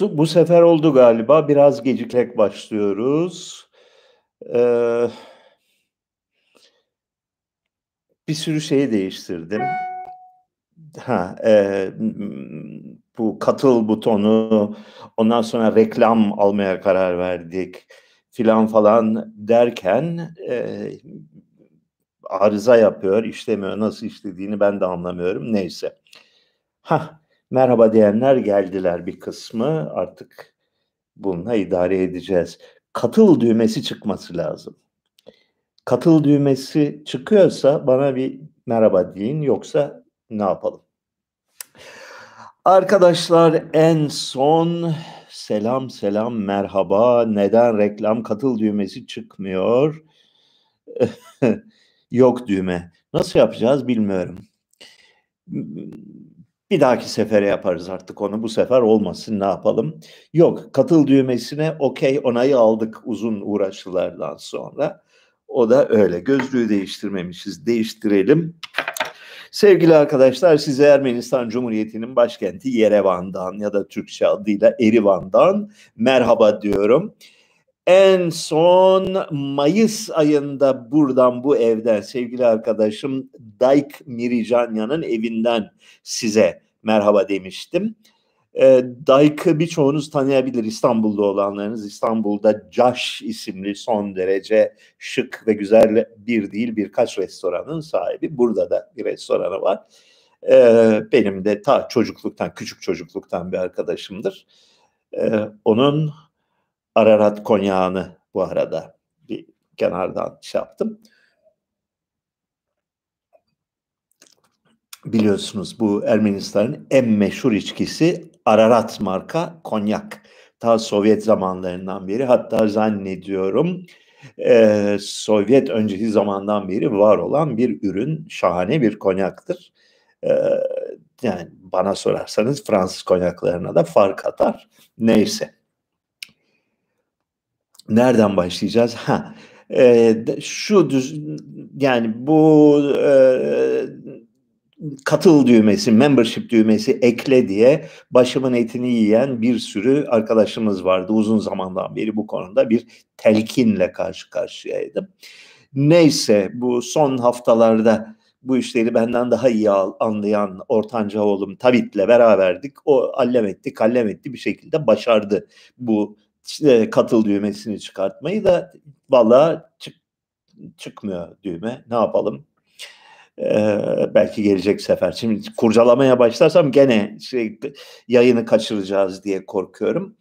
Bu sefer oldu galiba. Biraz geciklek başlıyoruz. Ee, bir sürü şeyi değiştirdim. Ha, e, bu katıl butonu, ondan sonra reklam almaya karar verdik filan falan derken e, arıza yapıyor, işlemiyor. Nasıl işlediğini ben de anlamıyorum. Neyse. Ha, merhaba diyenler geldiler bir kısmı. Artık bununla idare edeceğiz. Katıl düğmesi çıkması lazım. Katıl düğmesi çıkıyorsa bana bir merhaba deyin yoksa ne yapalım? Arkadaşlar en son selam selam merhaba neden reklam katıl düğmesi çıkmıyor? Yok düğme. Nasıl yapacağız bilmiyorum. Bir dahaki sefere yaparız artık onu. Bu sefer olmasın ne yapalım? Yok katıl düğmesine okey onayı aldık uzun uğraşılardan sonra. O da öyle. Gözlüğü değiştirmemişiz. Değiştirelim. Sevgili arkadaşlar size Ermenistan Cumhuriyeti'nin başkenti Yerevan'dan ya da Türkçe adıyla Erivan'dan merhaba diyorum. En son Mayıs ayında buradan bu evden sevgili arkadaşım Dayk Miricanya'nın evinden size merhaba demiştim. E, Dayk'ı birçoğunuz tanıyabilir İstanbul'da olanlarınız. İstanbul'da Caş isimli son derece şık ve güzel bir değil birkaç restoranın sahibi. Burada da bir restoranı var. E, benim de ta çocukluktan, küçük çocukluktan bir arkadaşımdır. E, onun Ararat konyağını bu arada bir kenardan şey yaptım. Biliyorsunuz bu Ermenistan'ın en meşhur içkisi Ararat marka konyak. Ta Sovyet zamanlarından beri hatta zannediyorum e, Sovyet önceki zamandan beri var olan bir ürün şahane bir konyaktır. E, yani bana sorarsanız Fransız konyaklarına da fark atar. Neyse. Nereden başlayacağız? Ha, e, şu düz, yani bu e, katıl düğmesi, membership düğmesi ekle diye başımın etini yiyen bir sürü arkadaşımız vardı. Uzun zamandan beri bu konuda bir telkinle karşı karşıyaydım. Neyse bu son haftalarda bu işleri benden daha iyi anlayan ortanca oğlum Tabit'le beraberdik. O allem etti, kallem etti bir şekilde başardı bu katıl düğmesini çıkartmayı da valla çık, çıkmıyor düğme. Ne yapalım? Ee, belki gelecek sefer. Şimdi kurcalamaya başlarsam gene şey, yayını kaçıracağız diye korkuyorum.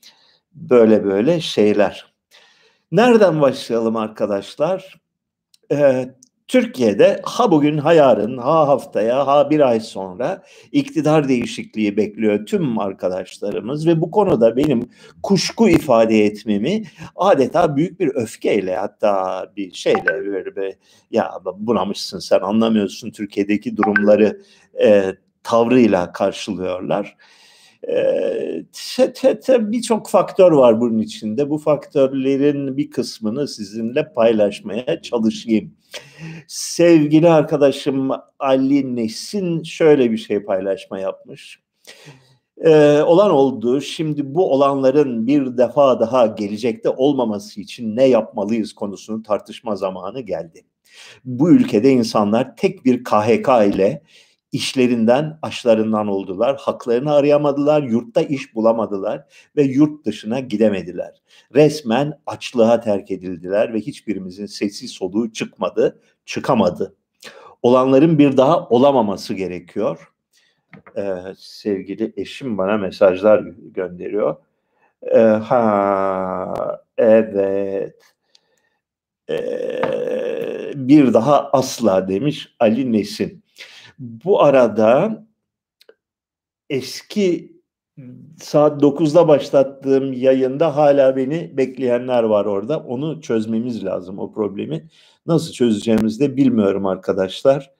Böyle böyle şeyler. Nereden başlayalım arkadaşlar? Ee, Türkiye'de ha bugün ha yarın ha haftaya ha bir ay sonra iktidar değişikliği bekliyor tüm arkadaşlarımız ve bu konuda benim kuşku ifade etmemi adeta büyük bir öfkeyle hatta bir şeyle böyle bir, ya bunamışsın sen anlamıyorsun Türkiye'deki durumları e, tavrıyla karşılıyorlar. Ee, Birçok faktör var bunun içinde. Bu faktörlerin bir kısmını sizinle paylaşmaya çalışayım. Sevgili arkadaşım Ali Nesin şöyle bir şey paylaşma yapmış. Ee, olan oldu. Şimdi bu olanların bir defa daha gelecekte olmaması için ne yapmalıyız konusunu tartışma zamanı geldi. Bu ülkede insanlar tek bir KHK ile işlerinden, aşlarından oldular. Haklarını arayamadılar, yurtta iş bulamadılar ve yurt dışına gidemediler. Resmen açlığa terk edildiler ve hiçbirimizin sesi soluğu çıkmadı, çıkamadı. Olanların bir daha olamaması gerekiyor. Ee, sevgili eşim bana mesajlar gönderiyor. Ee, ha, evet. Ee, bir daha asla demiş Ali Nesin. Bu arada eski saat 9'da başlattığım yayında hala beni bekleyenler var orada. Onu çözmemiz lazım o problemi. Nasıl çözeceğimizi de bilmiyorum arkadaşlar.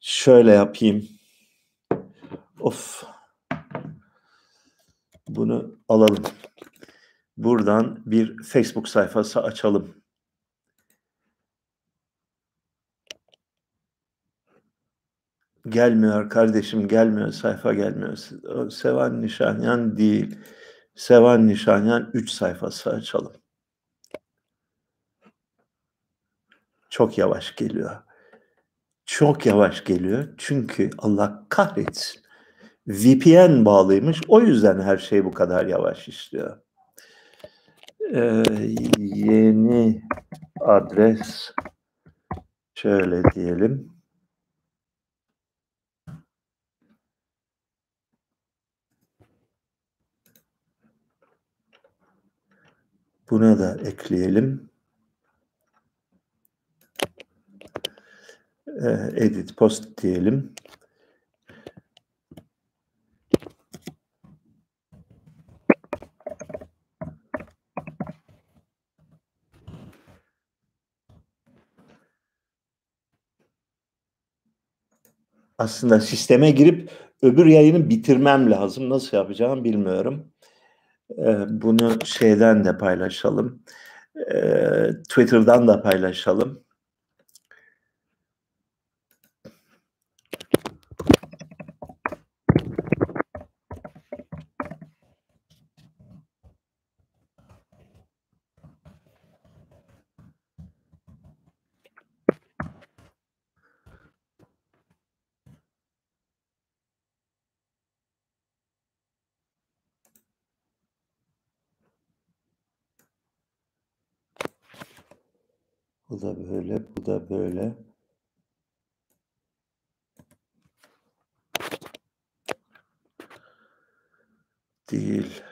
Şöyle yapayım. Of. Bunu alalım. Buradan bir Facebook sayfası açalım. Gelmiyor kardeşim gelmiyor sayfa gelmiyor. Sevan Nişanyan değil. Sevan Nişanyan 3 sayfası açalım. Çok yavaş geliyor. Çok yavaş geliyor. Çünkü Allah kahretsin. VPN bağlıymış. O yüzden her şey bu kadar yavaş işliyor. Ee, yeni adres şöyle diyelim. Buna da ekleyelim. Ee, edit post diyelim. aslında sisteme girip öbür yayını bitirmem lazım. Nasıl yapacağım bilmiyorum. Bunu şeyden de paylaşalım. Twitter'dan da paylaşalım. Bu da böyle, bu da böyle. Değil.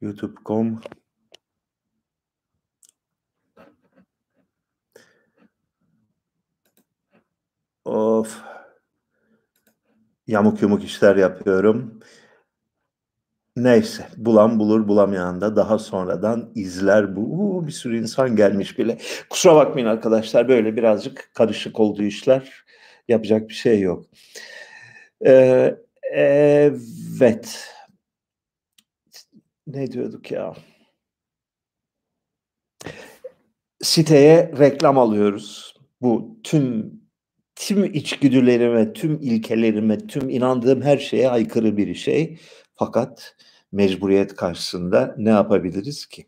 YouTube.com Of. Yamuk yumuk işler yapıyorum. Neyse bulan bulur bulamayan da daha sonradan izler bu. Uu, bir sürü insan gelmiş bile. Kusura bakmayın arkadaşlar böyle birazcık karışık olduğu işler. Yapacak bir şey yok. Ee, evet. Ne diyorduk ya? Siteye reklam alıyoruz. Bu tüm tüm içgüdülerime, tüm ilkelerime, tüm inandığım her şeye aykırı bir şey. Fakat mecburiyet karşısında ne yapabiliriz ki?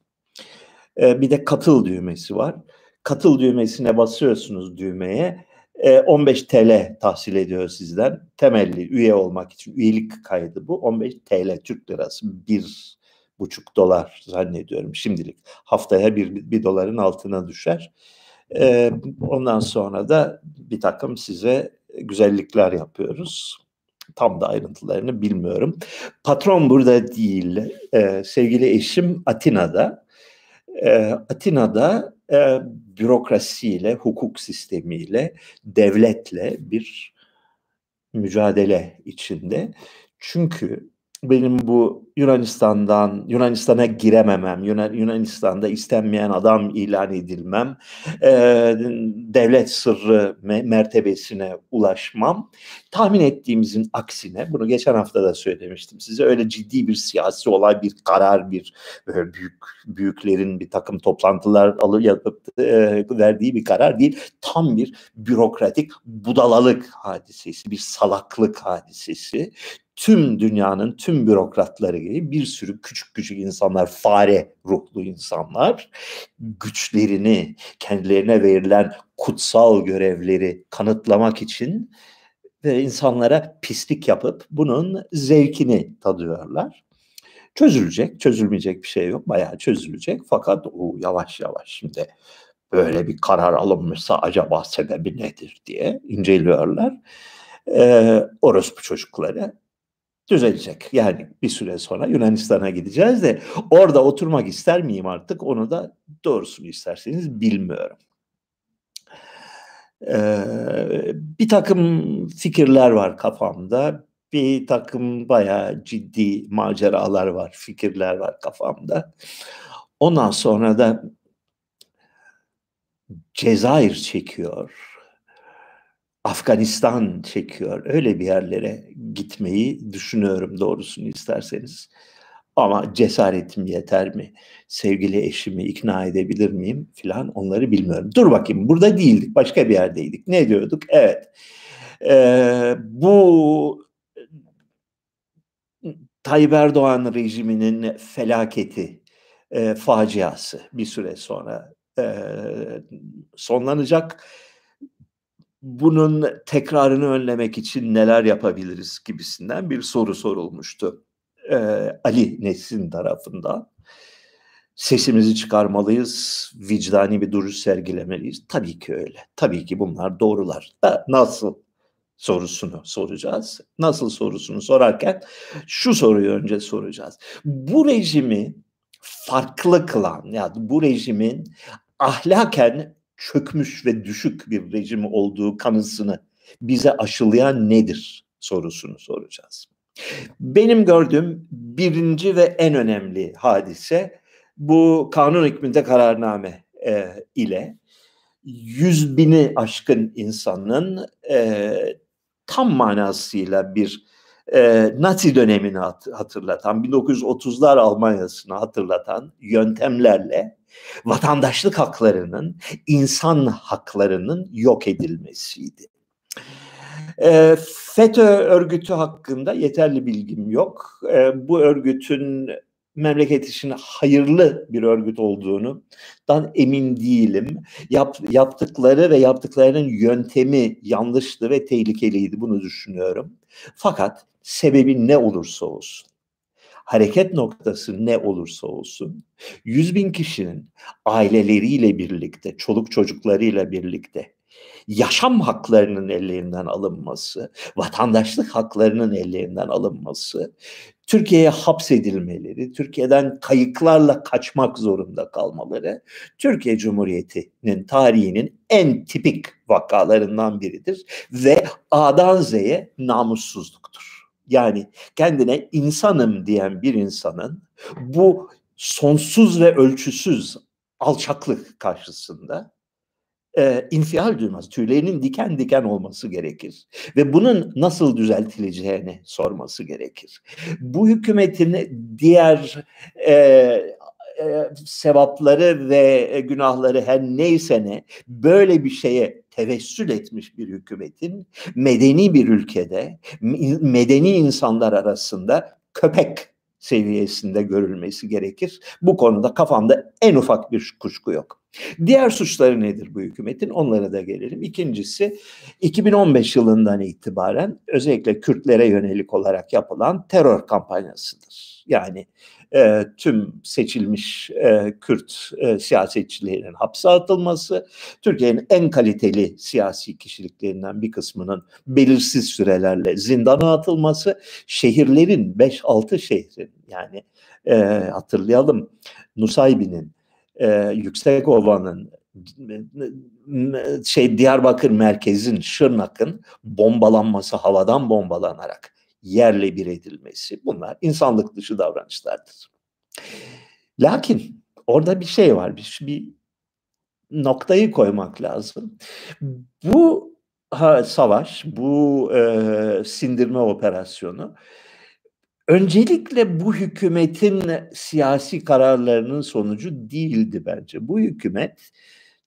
Ee, bir de katıl düğmesi var. Katıl düğmesine basıyorsunuz düğmeye. Ee, 15 TL tahsil ediyor sizden. Temelli üye olmak için üyelik kaydı bu. 15 TL Türk lirası. Bir buçuk dolar zannediyorum şimdilik. Haftaya bir, bir doların altına düşer. Ee, ondan sonra da bir takım size güzellikler yapıyoruz. Tam da ayrıntılarını bilmiyorum. Patron burada değil. Ee, sevgili eşim Atina'da. Ee, Atina'da e, bürokrasiyle, hukuk sistemiyle, devletle bir mücadele içinde. Çünkü benim bu Yunanistan'dan Yunanistan'a girememem, Yunan, Yunanistan'da istenmeyen adam ilan edilmem, e, devlet sırrı me- mertebesine ulaşmam. Tahmin ettiğimizin aksine, bunu geçen hafta da söylemiştim size, öyle ciddi bir siyasi olay, bir karar, bir böyle büyük büyüklerin bir takım toplantılar alıp yapıp e, verdiği bir karar değil. Tam bir bürokratik budalalık hadisesi, bir salaklık hadisesi tüm dünyanın tüm bürokratları gibi bir sürü küçük küçük insanlar, fare ruhlu insanlar güçlerini, kendilerine verilen kutsal görevleri kanıtlamak için ve insanlara pislik yapıp bunun zevkini tadıyorlar. Çözülecek, çözülmeyecek bir şey yok. Bayağı çözülecek. Fakat o yavaş yavaş şimdi böyle bir karar alınmışsa acaba sebebi nedir diye inceliyorlar. Ee, orospu çocukları düzelecek. Yani bir süre sonra Yunanistan'a gideceğiz de orada oturmak ister miyim artık onu da doğrusunu isterseniz bilmiyorum. Ee, bir takım fikirler var kafamda. Bir takım bayağı ciddi maceralar var, fikirler var kafamda. Ondan sonra da Cezayir çekiyor Afganistan çekiyor. Öyle bir yerlere gitmeyi düşünüyorum doğrusunu isterseniz. Ama cesaretim yeter mi? Sevgili eşimi ikna edebilir miyim filan onları bilmiyorum. Dur bakayım burada değildik başka bir yerdeydik. Ne diyorduk? Evet E, bu Tayyip Erdoğan rejiminin felaketi, e, faciası bir süre sonra e, sonlanacak. Bunun tekrarını önlemek için neler yapabiliriz gibisinden bir soru sorulmuştu e, Ali Nesin tarafından. Sesimizi çıkarmalıyız, vicdani bir duruş sergilemeliyiz. Tabii ki öyle. Tabii ki bunlar doğrular. Da nasıl sorusunu soracağız. Nasıl sorusunu sorarken şu soruyu önce soracağız. Bu rejimi farklı kılan, yani bu rejimin ahlaken çökmüş ve düşük bir rejim olduğu kanısını bize aşılayan nedir sorusunu soracağız. Benim gördüğüm birinci ve en önemli hadise bu kanun hükmünde kararname e, ile yüz bini aşkın insanın e, tam manasıyla bir e, Nazi dönemini hatırlatan, 1930'lar Almanya'sını hatırlatan yöntemlerle vatandaşlık haklarının, insan haklarının yok edilmesiydi. E, FETÖ örgütü hakkında yeterli bilgim yok. E, bu örgütün memleket için hayırlı bir örgüt olduğunu dan emin değilim. Yap, yaptıkları ve yaptıklarının yöntemi yanlıştı ve tehlikeliydi bunu düşünüyorum. Fakat sebebi ne olursa olsun hareket noktası ne olursa olsun yüz bin kişinin aileleriyle birlikte, çoluk çocuklarıyla birlikte yaşam haklarının ellerinden alınması, vatandaşlık haklarının ellerinden alınması, Türkiye'ye hapsedilmeleri, Türkiye'den kayıklarla kaçmak zorunda kalmaları, Türkiye Cumhuriyeti'nin tarihinin en tipik vakalarından biridir ve A'dan Z'ye namussuzluktur. Yani kendine insanım diyen bir insanın bu sonsuz ve ölçüsüz alçaklık karşısında e, infial duymaz. Tüylerinin diken diken olması gerekir. Ve bunun nasıl düzeltileceğini sorması gerekir. Bu hükümetin diğer e, sevapları ve günahları her neyse ne böyle bir şeye tevessül etmiş bir hükümetin medeni bir ülkede medeni insanlar arasında köpek seviyesinde görülmesi gerekir. Bu konuda kafamda en ufak bir kuşku yok. Diğer suçları nedir bu hükümetin? Onlara da gelelim. İkincisi 2015 yılından itibaren özellikle Kürtlere yönelik olarak yapılan terör kampanyasıdır. Yani e, tüm seçilmiş e, Kürt e, siyasetçilerin hapse atılması, Türkiye'nin en kaliteli siyasi kişiliklerinden bir kısmının belirsiz sürelerle zindana atılması, şehirlerin 5-6 şehrin yani e, hatırlayalım Nusaybin'in e, Yüksekova'nın şey Diyarbakır merkezin Şırnak'ın bombalanması havadan bombalanarak yerle bir edilmesi bunlar insanlık dışı davranışlardır. Lakin orada bir şey var bir, bir noktayı koymak lazım. Bu ha, savaş, bu e, sindirme operasyonu öncelikle bu hükümetin siyasi kararlarının sonucu değildi bence. Bu hükümet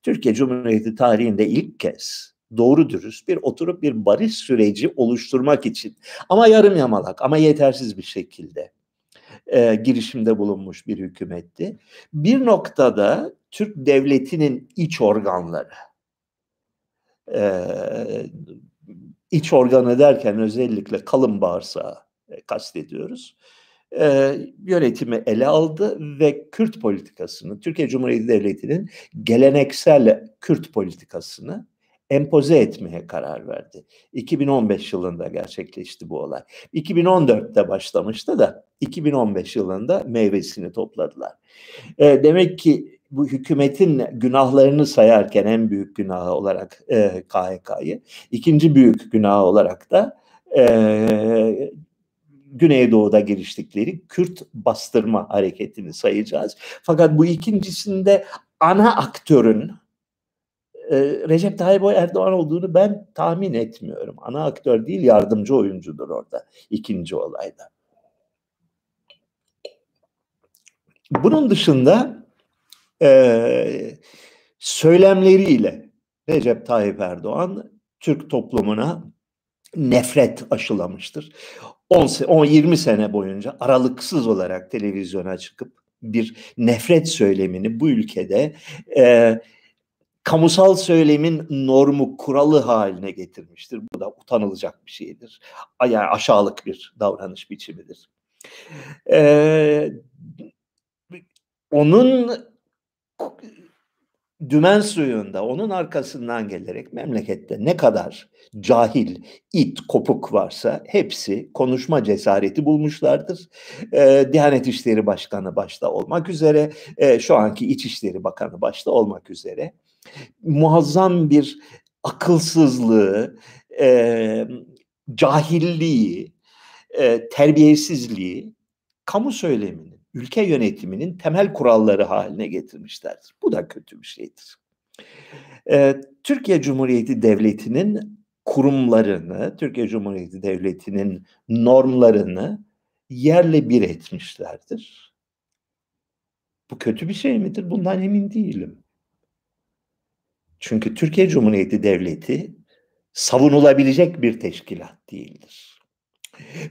Türkiye Cumhuriyeti tarihinde ilk kez doğru dürüst bir oturup bir barış süreci oluşturmak için ama yarım yamalak ama yetersiz bir şekilde e, girişimde bulunmuş bir hükümetti. Bir noktada Türk devletinin iç organları e, iç organı derken özellikle kalın bağırsağı kastediyoruz. E, yönetimi ele aldı ve Kürt politikasını, Türkiye Cumhuriyeti Devleti'nin geleneksel Kürt politikasını empoze etmeye karar verdi. 2015 yılında gerçekleşti bu olay. 2014'te başlamıştı da 2015 yılında meyvesini topladılar. E, demek ki bu hükümetin günahlarını sayarken en büyük günahı olarak e, KHK'yı, ikinci büyük günahı olarak da e, Güneydoğu'da giriştikleri Kürt bastırma hareketini sayacağız. Fakat bu ikincisinde ana aktörün e, Recep Tayyip Erdoğan olduğunu ben tahmin etmiyorum. Ana aktör değil yardımcı oyuncudur orada ikinci olayda. Bunun dışında e, söylemleriyle Recep Tayyip Erdoğan Türk toplumuna nefret aşılamıştır. 10, 10 20 sene boyunca aralıksız olarak televizyona çıkıp bir nefret söylemini bu ülkede e, kamusal söylemin normu, kuralı haline getirmiştir. Bu da utanılacak bir şeydir. Yani aşağılık bir davranış biçimidir. Ee, onun dümen suyunda onun arkasından gelerek memlekette ne kadar cahil, it, kopuk varsa hepsi konuşma cesareti bulmuşlardır. Ee, Diyanet İşleri Başkanı başta olmak üzere, e, şu anki İçişleri Bakanı başta olmak üzere muazzam bir akılsızlığı, e, cahilliği, e, terbiyesizliği kamu söyleminin, ülke yönetiminin temel kuralları haline getirmişlerdir. Bu da kötü bir şeydir. E, Türkiye Cumhuriyeti Devleti'nin kurumlarını, Türkiye Cumhuriyeti Devleti'nin normlarını yerle bir etmişlerdir. Bu kötü bir şey midir? Bundan emin değilim. Çünkü Türkiye Cumhuriyeti Devleti savunulabilecek bir teşkilat değildir.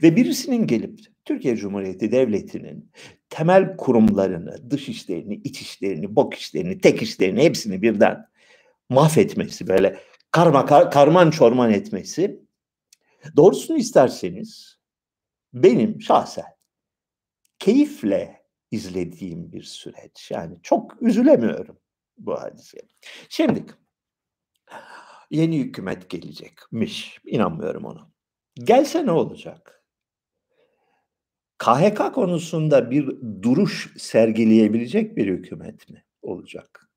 Ve birisinin gelip Türkiye Cumhuriyeti Devleti'nin temel kurumlarını, dış işlerini, iç işlerini, bok işlerini, tek işlerini hepsini birden mahvetmesi, böyle karma kar, karman çorman etmesi doğrusunu isterseniz benim şahsen keyifle izlediğim bir süreç. Yani çok üzülemiyorum bu hadise. Şimdi yeni hükümet gelecekmiş. İnanmıyorum ona. Gelse ne olacak? KHK konusunda bir duruş sergileyebilecek bir hükümet mi olacak?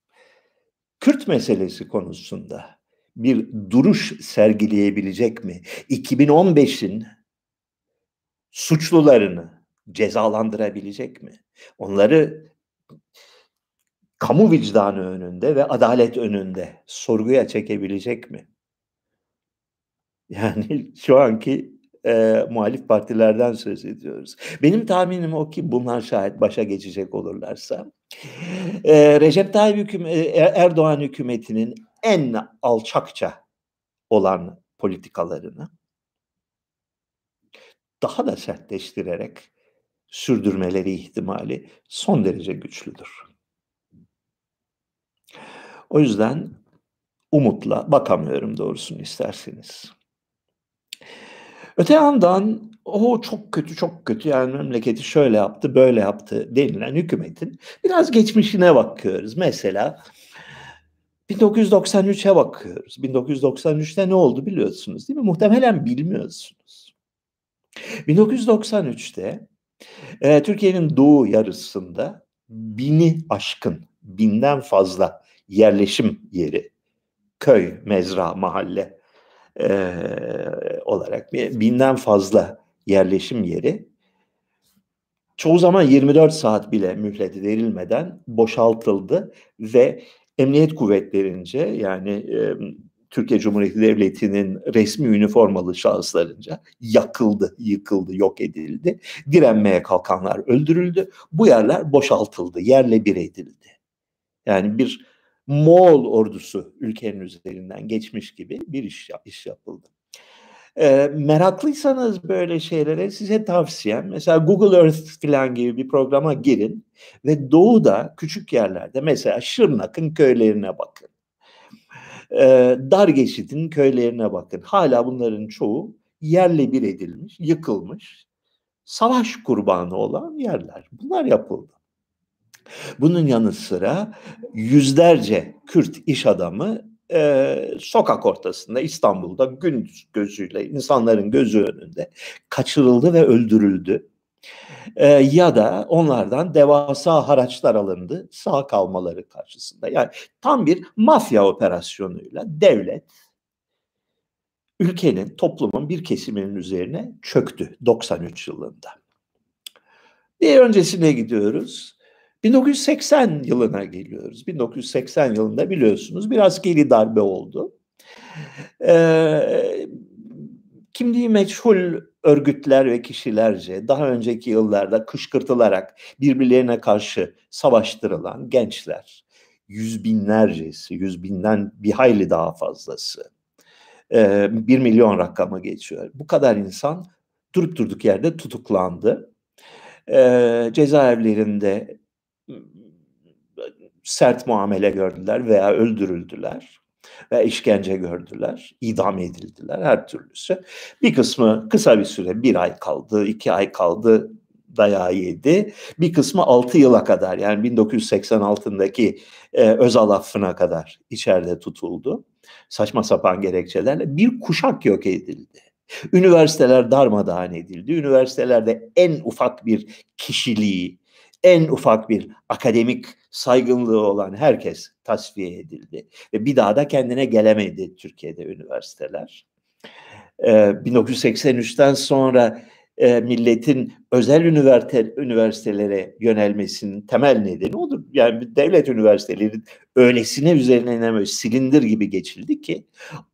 Kürt meselesi konusunda bir duruş sergileyebilecek mi? 2015'in suçlularını cezalandırabilecek mi? Onları kamu vicdanı önünde ve adalet önünde sorguya çekebilecek mi? Yani şu anki e, muhalif partilerden söz ediyoruz. Benim tahminim o ki bunlar şayet başa geçecek olurlarsa e, Recep Tayyip hüküm, e, Erdoğan hükümetinin en alçakça olan politikalarını daha da sertleştirerek sürdürmeleri ihtimali son derece güçlüdür. O yüzden umutla bakamıyorum doğrusunu isterseniz. Öte yandan o çok kötü çok kötü yani memleketi şöyle yaptı böyle yaptı denilen hükümetin biraz geçmişine bakıyoruz. Mesela 1993'e bakıyoruz. 1993'te ne oldu biliyorsunuz değil mi? Muhtemelen bilmiyorsunuz. 1993'te e, Türkiye'nin doğu yarısında bini aşkın, binden fazla yerleşim yeri, köy, mezra, mahalle e, olarak binden fazla yerleşim yeri çoğu zaman 24 saat bile mühlet verilmeden boşaltıldı ve emniyet kuvvetlerince yani e, Türkiye Cumhuriyeti Devleti'nin resmi üniformalı şahıslarınca yakıldı, yıkıldı, yok edildi. Direnmeye kalkanlar öldürüldü. Bu yerler boşaltıldı, yerle bir edildi. Yani bir Moğol ordusu ülkenin üzerinden geçmiş gibi bir iş, iş yapıldı. E, meraklıysanız böyle şeylere size tavsiyem mesela Google Earth falan gibi bir programa girin ve doğuda küçük yerlerde mesela Şırnak'ın köylerine bakın. E, Dargeşit'in köylerine bakın. Hala bunların çoğu yerle bir edilmiş, yıkılmış, savaş kurbanı olan yerler. Bunlar yapıldı. Bunun yanı sıra yüzlerce Kürt iş adamı e, sokak ortasında İstanbul'da gün gözüyle insanların gözü önünde kaçırıldı ve öldürüldü. E, ya da onlardan devasa haraçlar alındı sağ kalmaları karşısında. Yani tam bir mafya operasyonuyla devlet ülkenin, toplumun bir kesiminin üzerine çöktü 93 yılında. Bir öncesine gidiyoruz. 1980 yılına geliyoruz. 1980 yılında biliyorsunuz bir askeri darbe oldu. Ee, kimliği meçhul örgütler ve kişilerce daha önceki yıllarda kışkırtılarak birbirlerine karşı savaştırılan gençler, yüz binlercesi, yüz binden bir hayli daha fazlası e, 1 milyon rakamı geçiyor. Bu kadar insan durup durduk yerde tutuklandı. E, cezaevlerinde sert muamele gördüler veya öldürüldüler ve işkence gördüler, idam edildiler her türlüsü. Bir kısmı kısa bir süre, bir ay kaldı, iki ay kaldı dayağı yedi. Bir kısmı 6 yıla kadar yani 1986'daki e, Özal affına kadar içeride tutuldu. Saçma sapan gerekçelerle bir kuşak yok edildi. Üniversiteler darmadağın edildi. Üniversitelerde en ufak bir kişiliği, en ufak bir akademik saygınlığı olan herkes tasfiye edildi. Ve bir daha da kendine gelemedi Türkiye'de üniversiteler. Ee, 1983'ten sonra e, milletin özel üniversite, üniversitelere yönelmesinin temel nedeni odur. Yani devlet üniversiteleri öylesine üzerine böyle silindir gibi geçildi ki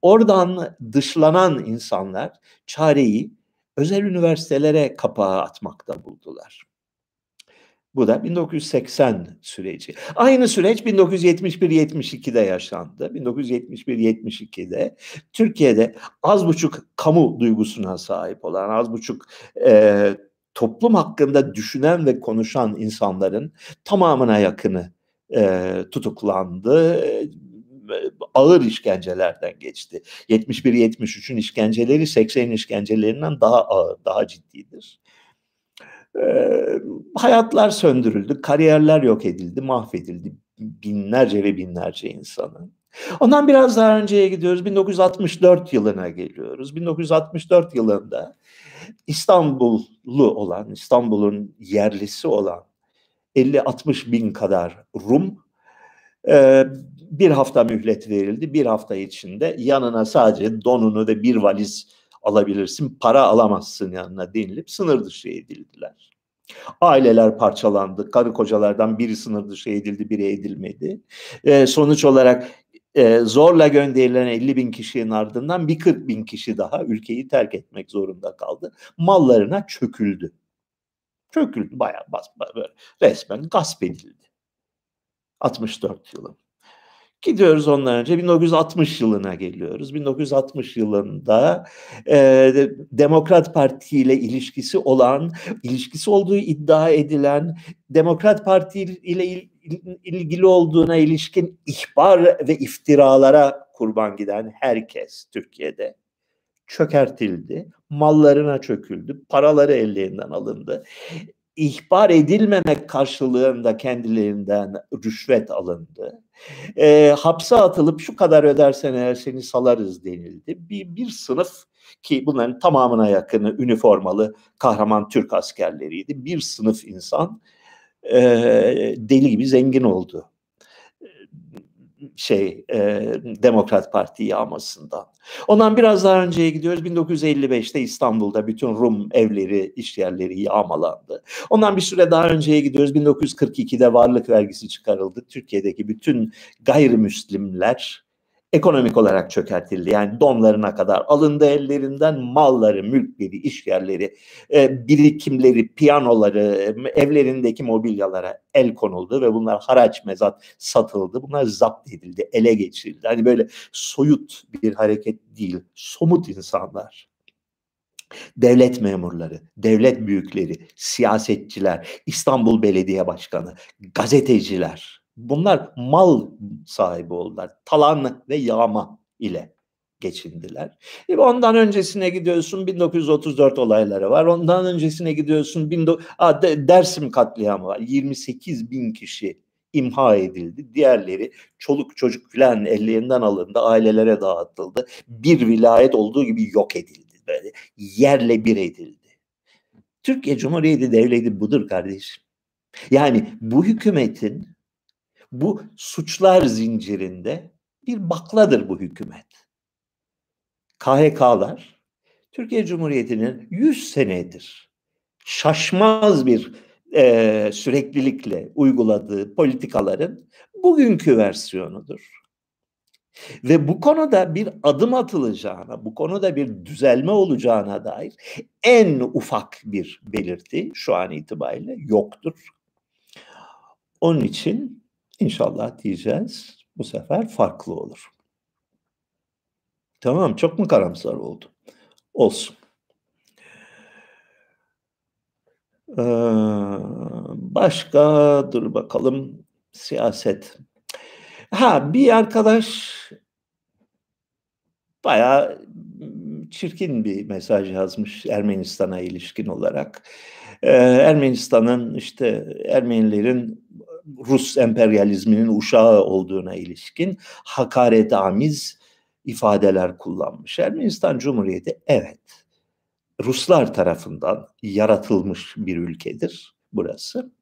oradan dışlanan insanlar çareyi özel üniversitelere kapağı atmakta buldular. Bu da 1980 süreci. Aynı süreç 1971-72'de yaşandı. 1971-72'de Türkiye'de az buçuk kamu duygusuna sahip olan, az buçuk e, toplum hakkında düşünen ve konuşan insanların tamamına yakını e, tutuklandı ağır işkencelerden geçti. 71-73'ün işkenceleri 80 işkencelerinden daha ağır, daha ciddidir. Hayatlar söndürüldü, kariyerler yok edildi, mahvedildi binlerce ve binlerce insanın. Ondan biraz daha önceye gidiyoruz. 1964 yılına geliyoruz. 1964 yılında İstanbullu olan, İstanbul'un yerlisi olan 50-60 bin kadar Rum bir hafta mühlet verildi. Bir hafta içinde yanına sadece donunu ve bir valiz alabilirsin, para alamazsın yanına denilip sınır dışı edildiler. Aileler parçalandı, karı kocalardan biri sınır dışı edildi, biri edilmedi. E, sonuç olarak e, zorla gönderilen 50 bin kişinin ardından bir 40 bin kişi daha ülkeyi terk etmek zorunda kaldı. Mallarına çöküldü. Çöküldü bayağı bas, böyle resmen gasp edildi. 64 yılın. Gidiyoruz ondan önce 1960 yılına geliyoruz. 1960 yılında e, Demokrat Parti ile ilişkisi olan, ilişkisi olduğu iddia edilen Demokrat Parti ile il, ilgili olduğuna ilişkin ihbar ve iftiralara kurban giden herkes Türkiye'de çökertildi, mallarına çöküldü, paraları ellerinden alındı ihbar edilmemek karşılığında kendilerinden rüşvet alındı. E, hapse atılıp şu kadar ödersen eğer seni salarız denildi. Bir, bir sınıf ki bunların tamamına yakını üniformalı kahraman Türk askerleriydi. Bir sınıf insan e, deli gibi zengin oldu şey e, Demokrat Parti yağmasından. Ondan biraz daha önceye gidiyoruz. 1955'te İstanbul'da bütün Rum evleri, iş yerleri yağmalandı. Ondan bir süre daha önceye gidiyoruz. 1942'de varlık vergisi çıkarıldı. Türkiye'deki bütün gayrimüslimler ekonomik olarak çökertildi. Yani donlarına kadar alındı ellerinden malları, mülkleri, işyerleri, e, birikimleri, piyanoları, evlerindeki mobilyalara el konuldu ve bunlar haraç mezat satıldı. Bunlar zapt edildi, ele geçirildi. Hani böyle soyut bir hareket değil, somut insanlar devlet memurları, devlet büyükleri, siyasetçiler, İstanbul Belediye Başkanı, gazeteciler, Bunlar mal sahibi oldular. Talan ve yağma ile geçindiler. E ondan öncesine gidiyorsun 1934 olayları var. Ondan öncesine gidiyorsun Aa, Dersim katliamı var. 28 bin kişi imha edildi. Diğerleri çoluk çocuk filan ellerinden alındı, ailelere dağıtıldı. Bir vilayet olduğu gibi yok edildi. Böyle yerle bir edildi. Türkiye Cumhuriyeti Devleti budur kardeşim. Yani bu hükümetin bu suçlar zincirinde bir bakladır bu hükümet. KHK'lar Türkiye Cumhuriyeti'nin 100 senedir şaşmaz bir e, süreklilikle uyguladığı politikaların bugünkü versiyonudur. Ve bu konuda bir adım atılacağına, bu konuda bir düzelme olacağına dair en ufak bir belirti şu an itibariyle yoktur. Onun için İnşallah diyeceğiz bu sefer farklı olur. Tamam çok mu karamsar oldu? Olsun. Ee, başka dur bakalım siyaset. Ha bir arkadaş bayağı çirkin bir mesaj yazmış Ermenistan'a ilişkin olarak. Ee, Ermenistan'ın işte Ermenilerin Rus emperyalizminin uşağı olduğuna ilişkin hakaret amiz ifadeler kullanmış. Ermenistan Cumhuriyeti evet Ruslar tarafından yaratılmış bir ülkedir burası.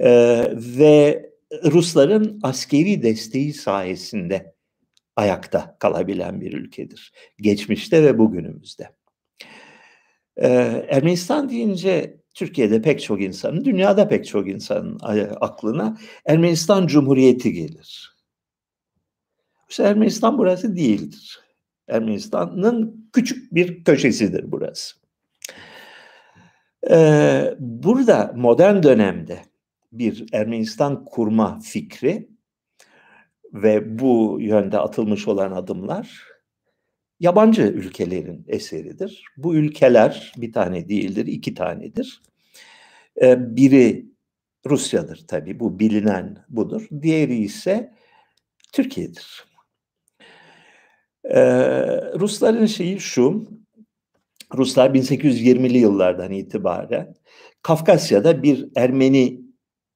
Ee, ve Rusların askeri desteği sayesinde ayakta kalabilen bir ülkedir. Geçmişte ve bugünümüzde. Ee, Ermenistan deyince Türkiye'de pek çok insanın, dünyada pek çok insanın aklına Ermenistan Cumhuriyeti gelir. İşte Ermenistan burası değildir. Ermenistan'ın küçük bir köşesidir burası. Ee, burada modern dönemde bir Ermenistan kurma fikri ve bu yönde atılmış olan adımlar yabancı ülkelerin eseridir. Bu ülkeler bir tane değildir, iki tanedir. Ee, biri Rusya'dır tabii, bu bilinen budur. Diğeri ise Türkiye'dir. Ee, Rusların şeyi şu, Ruslar 1820'li yıllardan itibaren Kafkasya'da bir Ermeni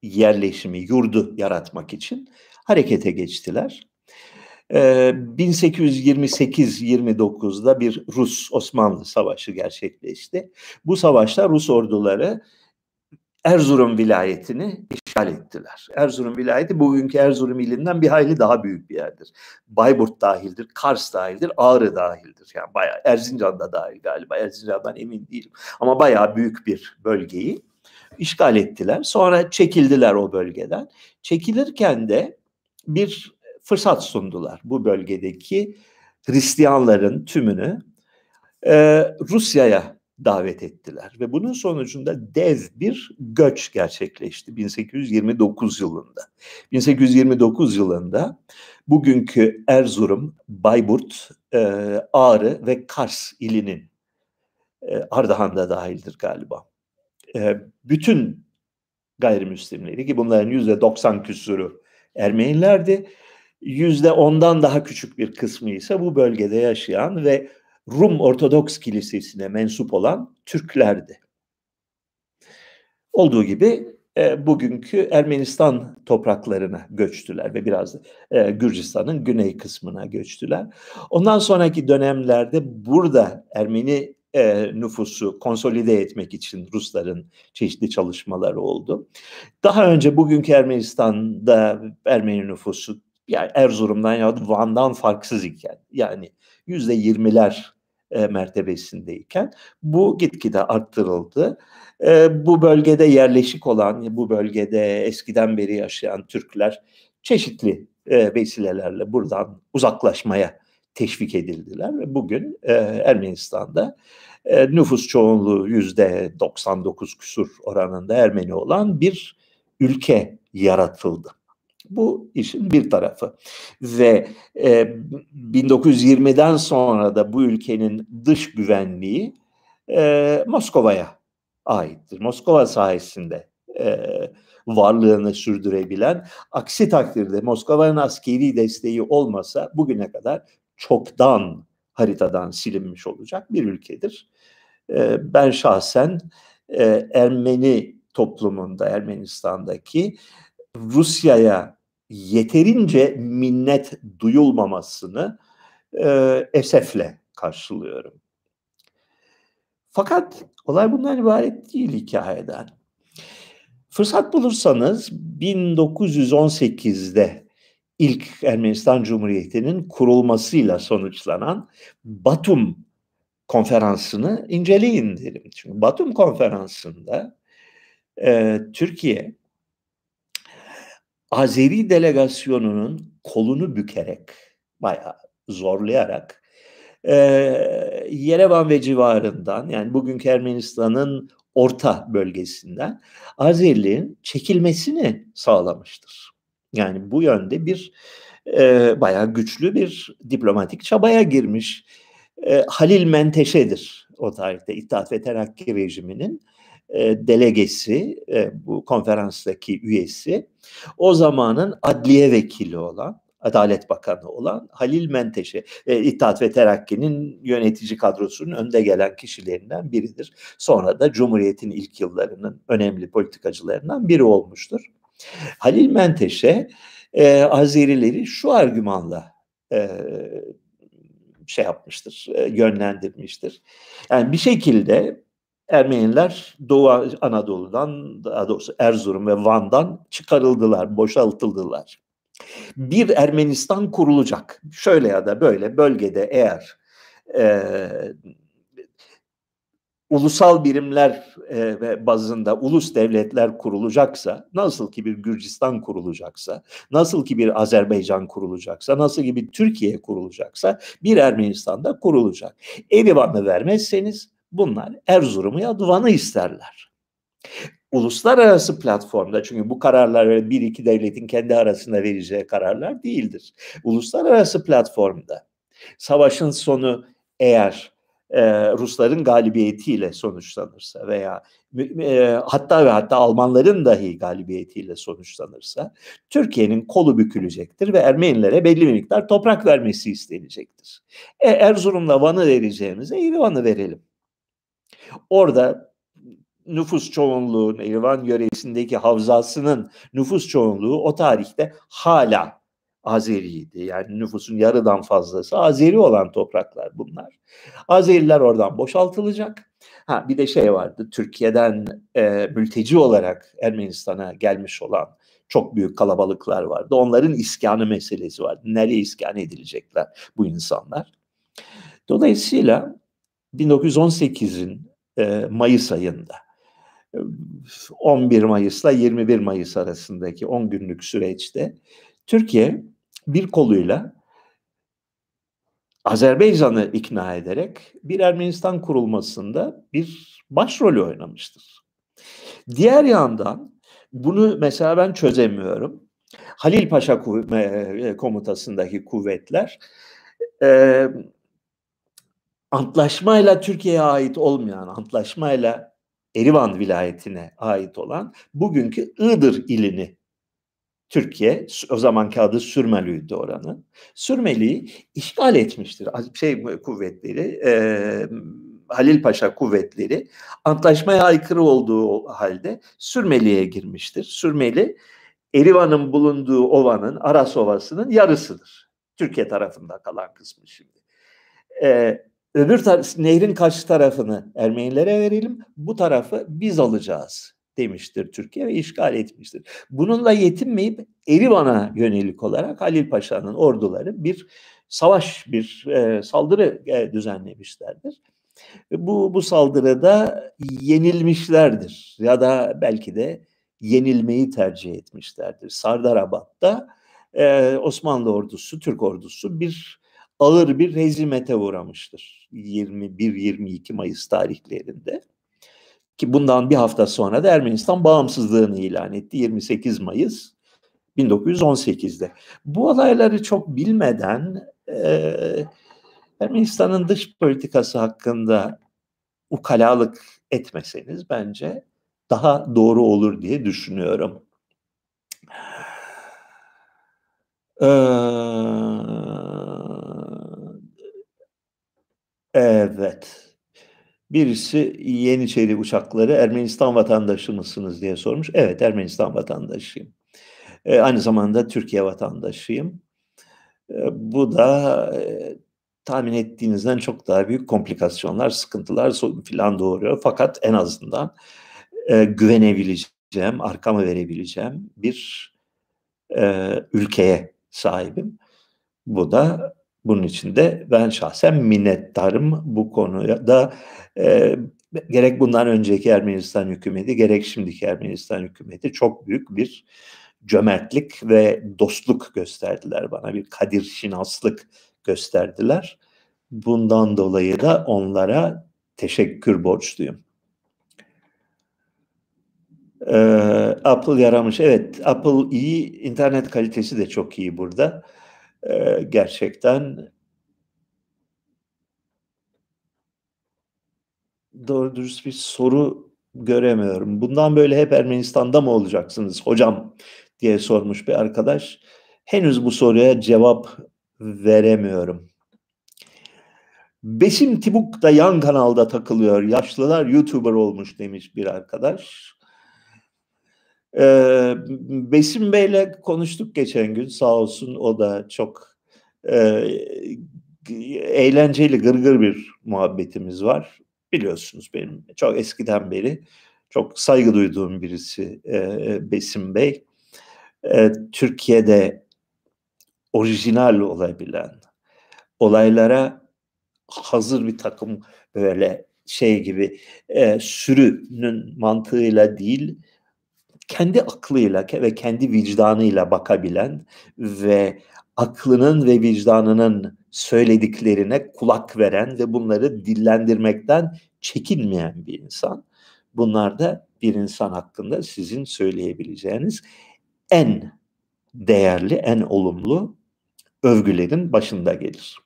yerleşimi, yurdu yaratmak için harekete geçtiler. 1828-29'da bir Rus-Osmanlı savaşı gerçekleşti. Bu savaşta Rus orduları Erzurum vilayetini işgal ettiler. Erzurum vilayeti bugünkü Erzurum ilinden bir hayli daha büyük bir yerdir. Bayburt dahildir, Kars dahildir, Ağrı dahildir. Yani bayağı Erzincan da dahil galiba. Erzincan'dan emin değilim. Ama bayağı büyük bir bölgeyi işgal ettiler. Sonra çekildiler o bölgeden. Çekilirken de bir fırsat sundular bu bölgedeki Hristiyanların tümünü e, Rusya'ya davet ettiler ve bunun sonucunda dev bir göç gerçekleşti 1829 yılında. 1829 yılında bugünkü Erzurum, Bayburt, e, Ağrı ve Kars ilinin e, Ardahan da dahildir galiba. E, bütün gayrimüslimleri ki bunların yüzde 90 küsuru Ermenilerdi. Yüzde ondan daha küçük bir kısmı ise bu bölgede yaşayan ve Rum Ortodoks Kilisesi'ne mensup olan Türklerdi. Olduğu gibi e, bugünkü Ermenistan topraklarına göçtüler ve biraz e, Gürcistan'ın güney kısmına göçtüler. Ondan sonraki dönemlerde burada Ermeni e, nüfusu konsolide etmek için Rusların çeşitli çalışmaları oldu. Daha önce bugünkü Ermenistan'da Ermeni nüfusu yani Erzurum'dan ya da Van'dan farksız iken yani yüzde yirmiler e, mertebesindeyken bu gitgide arttırıldı. E, bu bölgede yerleşik olan, bu bölgede eskiden beri yaşayan Türkler çeşitli e, vesilelerle buradan uzaklaşmaya teşvik edildiler ve bugün Ermenistan'da nüfus çoğunluğu yüzde 99 küsur oranında Ermeni olan bir ülke yaratıldı. Bu işin bir tarafı. Ve e, 1920'den sonra da bu ülkenin dış güvenliği e, Moskova'ya aittir. Moskova sayesinde e, varlığını sürdürebilen, aksi takdirde Moskova'nın askeri desteği olmasa bugüne kadar çoktan haritadan silinmiş olacak bir ülkedir. E, ben şahsen e, Ermeni toplumunda, Ermenistan'daki Rusya'ya yeterince minnet duyulmamasını e, esefle karşılıyorum. Fakat olay bundan ibaret değil hikayeden. Fırsat bulursanız 1918'de ilk Ermenistan Cumhuriyeti'nin kurulmasıyla sonuçlanan Batum konferansını inceleyin derim. Çünkü Batum konferansında e, Türkiye Azeri delegasyonunun kolunu bükerek, bayağı zorlayarak e, Yerevan ve civarından yani bugünkü Ermenistan'ın orta bölgesinden Azerilerin çekilmesini sağlamıştır. Yani bu yönde bir e, bayağı güçlü bir diplomatik çabaya girmiş. E, Halil Menteşe'dir o tarihte İttihat ve Terakki rejiminin e, delegesi, e, bu konferanstaki üyesi. O zamanın adliye vekili olan, Adalet Bakanı olan Halil Menteşe, e, İttihat ve Terakki'nin yönetici kadrosunun önde gelen kişilerinden biridir. Sonra da Cumhuriyet'in ilk yıllarının önemli politikacılarından biri olmuştur. Halil Menteşe e, Azerileri şu argümanla şey yapmıştır, yönlendirmiştir. Yani bir şekilde Ermeniler Doğu Anadolu'dan, daha doğrusu Erzurum ve Van'dan çıkarıldılar, boşaltıldılar. Bir Ermenistan kurulacak. Şöyle ya da böyle bölgede eğer e, ulusal birimler e, ve bazında ulus devletler kurulacaksa, nasıl ki bir Gürcistan kurulacaksa, nasıl ki bir Azerbaycan kurulacaksa, nasıl ki bir Türkiye kurulacaksa bir Ermenistan'da kurulacak. Erivan'ı vermezseniz bunlar Erzurum'u ya Van'ı isterler. Uluslararası platformda çünkü bu kararlar bir iki devletin kendi arasında vereceği kararlar değildir. Uluslararası platformda savaşın sonu eğer e, Rusların galibiyetiyle sonuçlanırsa veya e, hatta ve hatta Almanların dahi galibiyetiyle sonuçlanırsa Türkiye'nin kolu bükülecektir ve Ermenilere belli bir miktar toprak vermesi istenecektir. E, Erzurum'la Van'ı vereceğimize İvan'ı verelim. Orada nüfus çoğunluğu, Erivan yöresindeki havzasının nüfus çoğunluğu o tarihte hala Azeriydi. Yani nüfusun yarıdan fazlası Azeri olan topraklar bunlar. Azeriler oradan boşaltılacak. Ha bir de şey vardı. Türkiye'den e, mülteci olarak Ermenistan'a gelmiş olan çok büyük kalabalıklar vardı. Onların iskanı meselesi vardı. Nereye iskan edilecekler bu insanlar? Dolayısıyla 1918'in e, Mayıs ayında 11 Mayıs'la 21 Mayıs arasındaki 10 günlük süreçte Türkiye bir koluyla Azerbaycan'ı ikna ederek bir Ermenistan kurulmasında bir başrol oynamıştır. Diğer yandan bunu mesela ben çözemiyorum. Halil Paşa e, komutasındaki kuvvetler e, antlaşmayla Türkiye'ye ait olmayan, antlaşmayla Erivan vilayetine ait olan bugünkü Iğdır ilini Türkiye, o zamanki adı Sürmeli'ydi oranın. Sürmeli'yi işgal etmiştir. Şey kuvvetleri, e, Halil Paşa kuvvetleri antlaşmaya aykırı olduğu halde Sürmeli'ye girmiştir. Sürmeli, Erivan'ın bulunduğu ovanın, Aras Ovası'nın yarısıdır. Türkiye tarafında kalan kısmı şimdi. Ee, öbür tar- nehrin karşı tarafını Ermenilere verelim, bu tarafı biz alacağız demiştir Türkiye ve işgal etmiştir. Bununla yetinmeyip Erivan'a yönelik olarak Halil Paşa'nın orduları bir savaş, bir e, saldırı e, düzenlemişlerdir. Bu, bu saldırıda yenilmişlerdir ya da belki de yenilmeyi tercih etmişlerdir. Sardarabad'da e, Osmanlı ordusu, Türk ordusu bir ağır bir rezimete uğramıştır. 21-22 Mayıs tarihlerinde. Ki bundan bir hafta sonra da Ermenistan bağımsızlığını ilan etti 28 Mayıs 1918'de. Bu olayları çok bilmeden e, Ermenistan'ın dış politikası hakkında ukalalık etmeseniz bence daha doğru olur diye düşünüyorum. Ee, evet. Birisi Yeniçeri uçakları Ermenistan vatandaşı mısınız diye sormuş. Evet Ermenistan vatandaşıyım. E, aynı zamanda Türkiye vatandaşıyım. E, bu da e, tahmin ettiğinizden çok daha büyük komplikasyonlar, sıkıntılar filan doğuruyor. Fakat en azından e, güvenebileceğim, arkamı verebileceğim bir e, ülkeye sahibim. Bu da bunun için de ben şahsen minnettarım bu konuda. E, gerek bundan önceki Ermenistan hükümeti, gerek şimdiki Ermenistan hükümeti çok büyük bir cömertlik ve dostluk gösterdiler bana. Bir kadir şinaslık gösterdiler. Bundan dolayı da onlara teşekkür borçluyum. Ee, Apple yaramış. Evet, Apple iyi. internet kalitesi de çok iyi burada. E, gerçekten doğru dürüst bir soru göremiyorum. Bundan böyle hep Ermenistan'da mı olacaksınız hocam diye sormuş bir arkadaş. Henüz bu soruya cevap veremiyorum. Besim Tibuk da yan kanalda takılıyor. Yaşlılar YouTuber olmuş demiş bir arkadaş. Ee, Besim Bey'le konuştuk geçen gün sağ olsun o da çok e, eğlenceli gırgır bir muhabbetimiz var. Biliyorsunuz benim çok eskiden beri çok saygı duyduğum birisi e, Besim Bey. E, Türkiye'de orijinal olabilen olaylara hazır bir takım böyle şey gibi e, sürünün mantığıyla değil kendi aklıyla ve kendi vicdanıyla bakabilen ve aklının ve vicdanının söylediklerine kulak veren ve bunları dillendirmekten çekinmeyen bir insan. Bunlar da bir insan hakkında sizin söyleyebileceğiniz en değerli, en olumlu övgülerin başında gelir.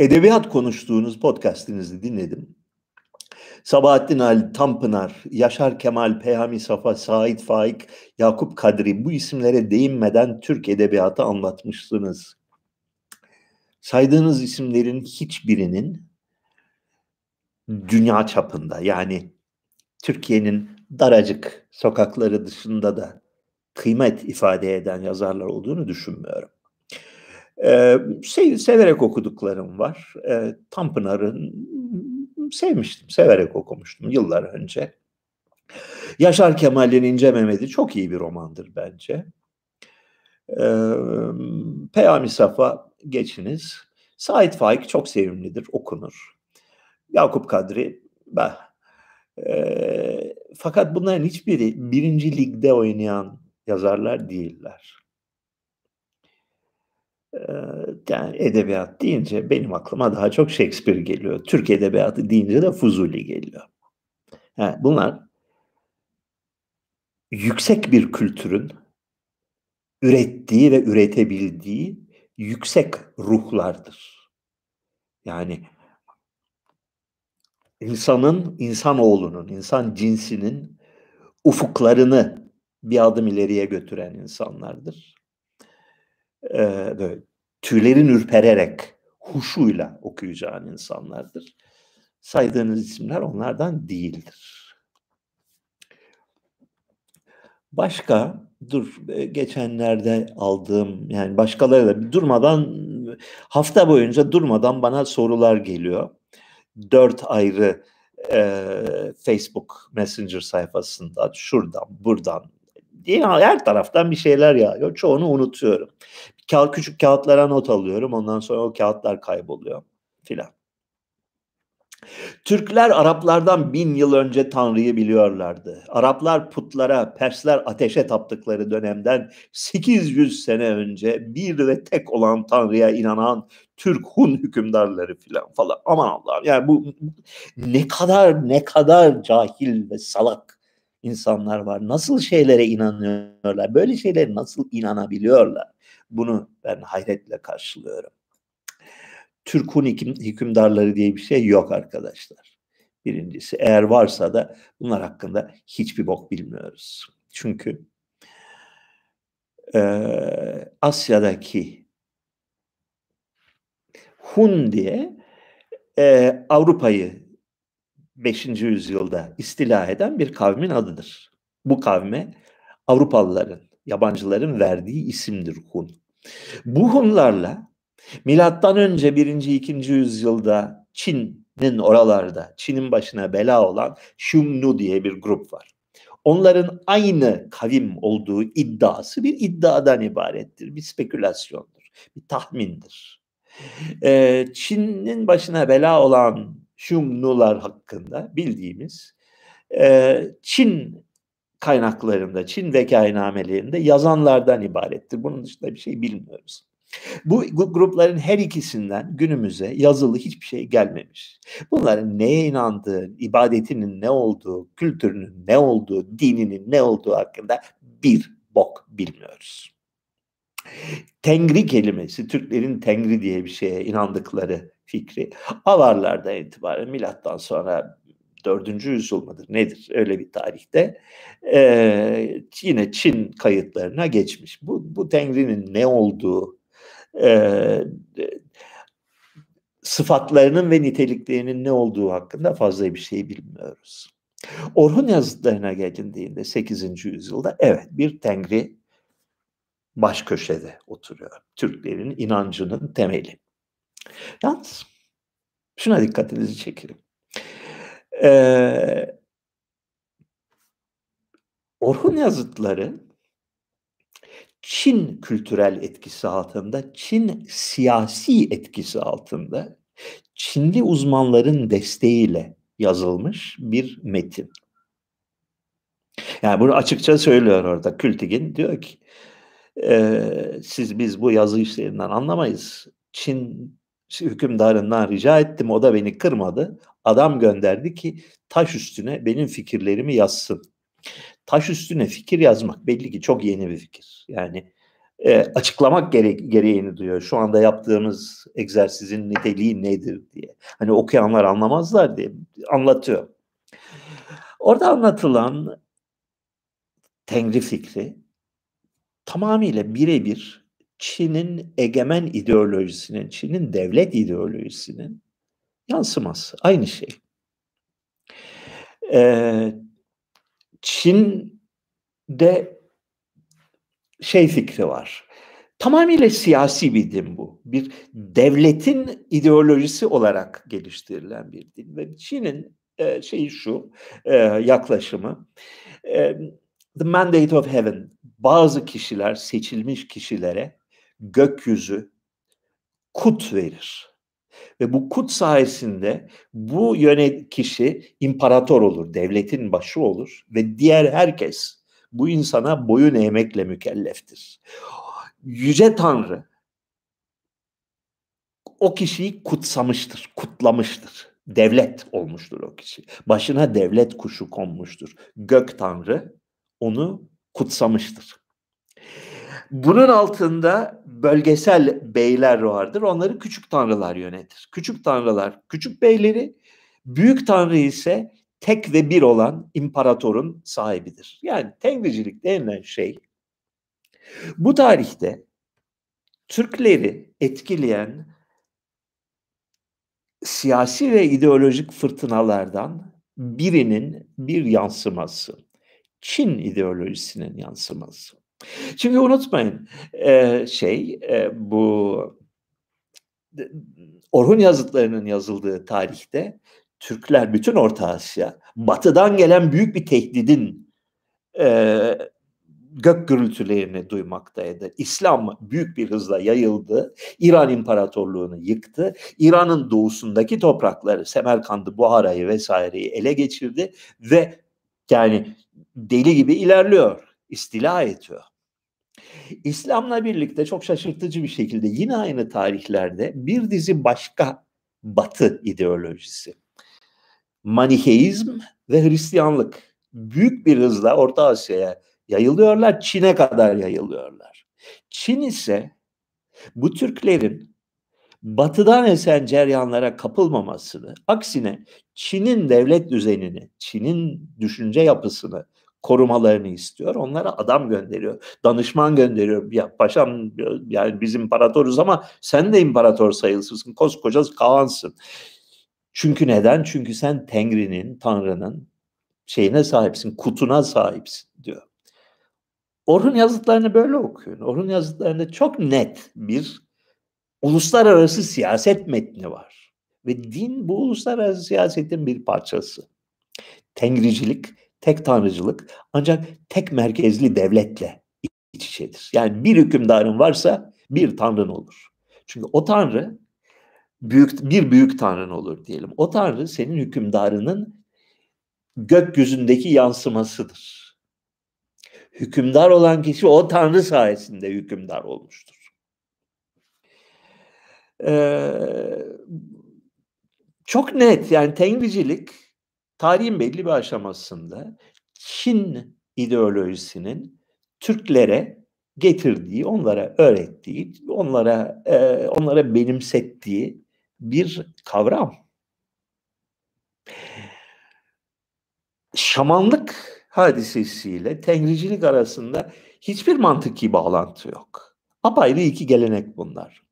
Edebiyat konuştuğunuz podcastinizi dinledim. Sabahattin Ali Tanpınar, Yaşar Kemal, Peyami Safa, Sait Faik, Yakup Kadri bu isimlere değinmeden Türk edebiyatı anlatmışsınız. Saydığınız isimlerin hiçbirinin dünya çapında yani Türkiye'nin daracık sokakları dışında da kıymet ifade eden yazarlar olduğunu düşünmüyorum. Ee, severek okuduklarım var. Ee, Tanpınar'ın sevmiştim, severek okumuştum yıllar önce. Yaşar Kemal'in İnce Mehmet'i çok iyi bir romandır bence. Ee, Peyami Safa geçiniz. Sait Faik çok sevimlidir, okunur. Yakup Kadri, bah. E, fakat bunların hiçbiri birinci ligde oynayan yazarlar değiller. Yani edebiyat deyince benim aklıma daha çok Shakespeare geliyor. Türk edebiyatı deyince de Fuzuli geliyor. Yani bunlar yüksek bir kültürün ürettiği ve üretebildiği yüksek ruhlardır. Yani insanın, insanoğlunun, insan cinsinin ufuklarını bir adım ileriye götüren insanlardır. Ee, böyle tüylerin ürpererek huşuyla okuyacağın insanlardır. Saydığınız isimler onlardan değildir. Başka dur e, geçenlerde aldığım yani başkaları da durmadan hafta boyunca durmadan bana sorular geliyor. Dört ayrı e, Facebook Messenger sayfasında şuradan buradan her taraftan bir şeyler yağıyor. Çoğunu unutuyorum. Kağıt, küçük kağıtlara not alıyorum. Ondan sonra o kağıtlar kayboluyor filan. Türkler Araplardan bin yıl önce Tanrı'yı biliyorlardı. Araplar putlara, Persler ateşe taptıkları dönemden 800 sene önce bir ve tek olan Tanrı'ya inanan Türk Hun hükümdarları filan falan. Aman Allah'ım yani bu ne kadar ne kadar cahil ve salak insanlar var. Nasıl şeylere inanıyorlar? Böyle şeylere nasıl inanabiliyorlar? Bunu ben hayretle karşılıyorum. Türk Hun hükümdarları diye bir şey yok arkadaşlar. Birincisi eğer varsa da bunlar hakkında hiçbir bok bilmiyoruz. Çünkü e, Asya'daki Hun diye e, Avrupa'yı 5. yüzyılda istila eden bir kavmin adıdır. Bu kavme Avrupalıların, yabancıların verdiği isimdir Hun. Bu Hunlarla Milattan önce 1. 2. yüzyılda Çin'in oralarda, Çin'in başına bela olan Şumnu diye bir grup var. Onların aynı kavim olduğu iddiası bir iddiadan ibarettir, bir spekülasyondur, bir tahmindir. Çin'in başına bela olan Şumnular hakkında bildiğimiz e, Çin kaynaklarında, Çin vekainamelerinde yazanlardan ibarettir. Bunun dışında bir şey bilmiyoruz. Bu grupların her ikisinden günümüze yazılı hiçbir şey gelmemiş. Bunların neye inandığı, ibadetinin ne olduğu, kültürünün ne olduğu, dininin ne olduğu hakkında bir bok bilmiyoruz. Tengri kelimesi, Türklerin Tengri diye bir şeye inandıkları fikri Avarlardan itibaren milattan sonra 4. yüzyıl mıdır nedir öyle bir tarihte e, yine Çin kayıtlarına geçmiş. Bu, bu Tengri'nin ne olduğu e, sıfatlarının ve niteliklerinin ne olduğu hakkında fazla bir şey bilmiyoruz. Orhun yazıtlarına gelindiğinde 8. yüzyılda evet bir Tengri baş köşede oturuyor. Türklerin inancının temeli. Yalnız şuna dikkatinizi çekelim. Ee, Orhun yazıtları Çin kültürel etkisi altında, Çin siyasi etkisi altında Çinli uzmanların desteğiyle yazılmış bir metin. Yani bunu açıkça söylüyor orada Kültigin. Diyor ki e, siz biz bu yazı işlerinden anlamayız. Çin hükümdarından rica ettim o da beni kırmadı. Adam gönderdi ki taş üstüne benim fikirlerimi yazsın. Taş üstüne fikir yazmak belli ki çok yeni bir fikir. Yani e, açıklamak gere gereğini duyuyor. Şu anda yaptığımız egzersizin niteliği nedir diye. Hani okuyanlar anlamazlar diye anlatıyor. Orada anlatılan Tengri fikri tamamıyla birebir Çin'in egemen ideolojisinin, Çin'in devlet ideolojisinin yansıması. Aynı şey. Ee, Çin'de şey fikri var. Tamamıyla siyasi bir din bu. Bir devletin ideolojisi olarak geliştirilen bir din. Ve Çin'in e, şeyi şu, e, yaklaşımı. E, the mandate of heaven. Bazı kişiler, seçilmiş kişilere gökyüzü kut verir. Ve bu kut sayesinde bu yönet kişi imparator olur, devletin başı olur ve diğer herkes bu insana boyun eğmekle mükelleftir. Yüce Tanrı o kişiyi kutsamıştır, kutlamıştır. Devlet olmuştur o kişi. Başına devlet kuşu konmuştur. Gök Tanrı onu kutsamıştır. Bunun altında bölgesel beyler vardır. Onları küçük tanrılar yönetir. Küçük tanrılar küçük beyleri, büyük tanrı ise tek ve bir olan imparatorun sahibidir. Yani tengricilik denilen şey bu tarihte Türkleri etkileyen siyasi ve ideolojik fırtınalardan birinin bir yansıması. Çin ideolojisinin yansıması. Çünkü unutmayın e, şey e, bu Orhun yazıtlarının yazıldığı tarihte Türkler bütün Orta Asya batıdan gelen büyük bir tehdidin e, gök gürültülerini duymaktaydı. İslam büyük bir hızla yayıldı. İran İmparatorluğunu yıktı. İran'ın doğusundaki toprakları Semerkand'ı, Buhara'yı vesaireyi ele geçirdi ve yani deli gibi ilerliyor, istila ediyor. İslam'la birlikte çok şaşırtıcı bir şekilde yine aynı tarihlerde bir dizi başka batı ideolojisi. Maniheizm ve Hristiyanlık büyük bir hızla Orta Asya'ya yayılıyorlar, Çin'e kadar yayılıyorlar. Çin ise bu Türklerin batıdan esen ceryanlara kapılmamasını, aksine Çin'in devlet düzenini, Çin'in düşünce yapısını korumalarını istiyor. Onlara adam gönderiyor. Danışman gönderiyor. Ya paşam yani biz imparatoruz ama sen de imparator sayılsın. Koskoca Kaan'sın. Çünkü neden? Çünkü sen Tengri'nin, Tanrı'nın şeyine sahipsin, kutuna sahipsin diyor. Orhun yazıtlarını böyle okuyun. Orhun yazıtlarında çok net bir uluslararası siyaset metni var. Ve din bu uluslararası siyasetin bir parçası. Tengricilik tek tanrıcılık ancak tek merkezli devletle iç içedir. Yani bir hükümdarın varsa bir tanrın olur. Çünkü o tanrı büyük bir büyük tanrın olur diyelim. O tanrı senin hükümdarının gökyüzündeki yansımasıdır. Hükümdar olan kişi o tanrı sayesinde hükümdar olmuştur. Ee, çok net yani Tengricilik tarihin belli bir aşamasında Çin ideolojisinin Türklere getirdiği, onlara öğrettiği, onlara e, onlara benimsettiği bir kavram. Şamanlık hadisesiyle tengricilik arasında hiçbir mantıki bağlantı yok. Apayrı iki gelenek bunlar.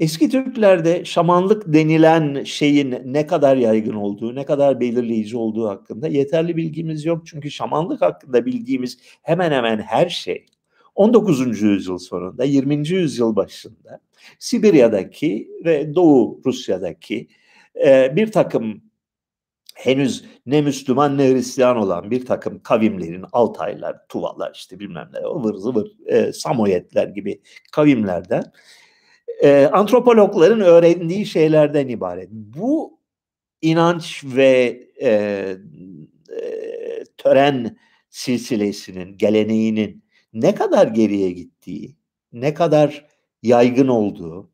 Eski Türklerde şamanlık denilen şeyin ne kadar yaygın olduğu, ne kadar belirleyici olduğu hakkında yeterli bilgimiz yok. Çünkü şamanlık hakkında bildiğimiz hemen hemen her şey 19. yüzyıl sonunda, 20. yüzyıl başında Sibirya'daki ve Doğu Rusya'daki e, bir takım henüz ne Müslüman ne Hristiyan olan bir takım kavimlerin Altaylar, Tuvalar işte bilmem ne ıvır zıvır e, Samoyetler gibi kavimlerden e, antropologların öğrendiği şeylerden ibaret. Bu inanç ve e, e, tören silsilesinin, geleneğinin ne kadar geriye gittiği, ne kadar yaygın olduğu,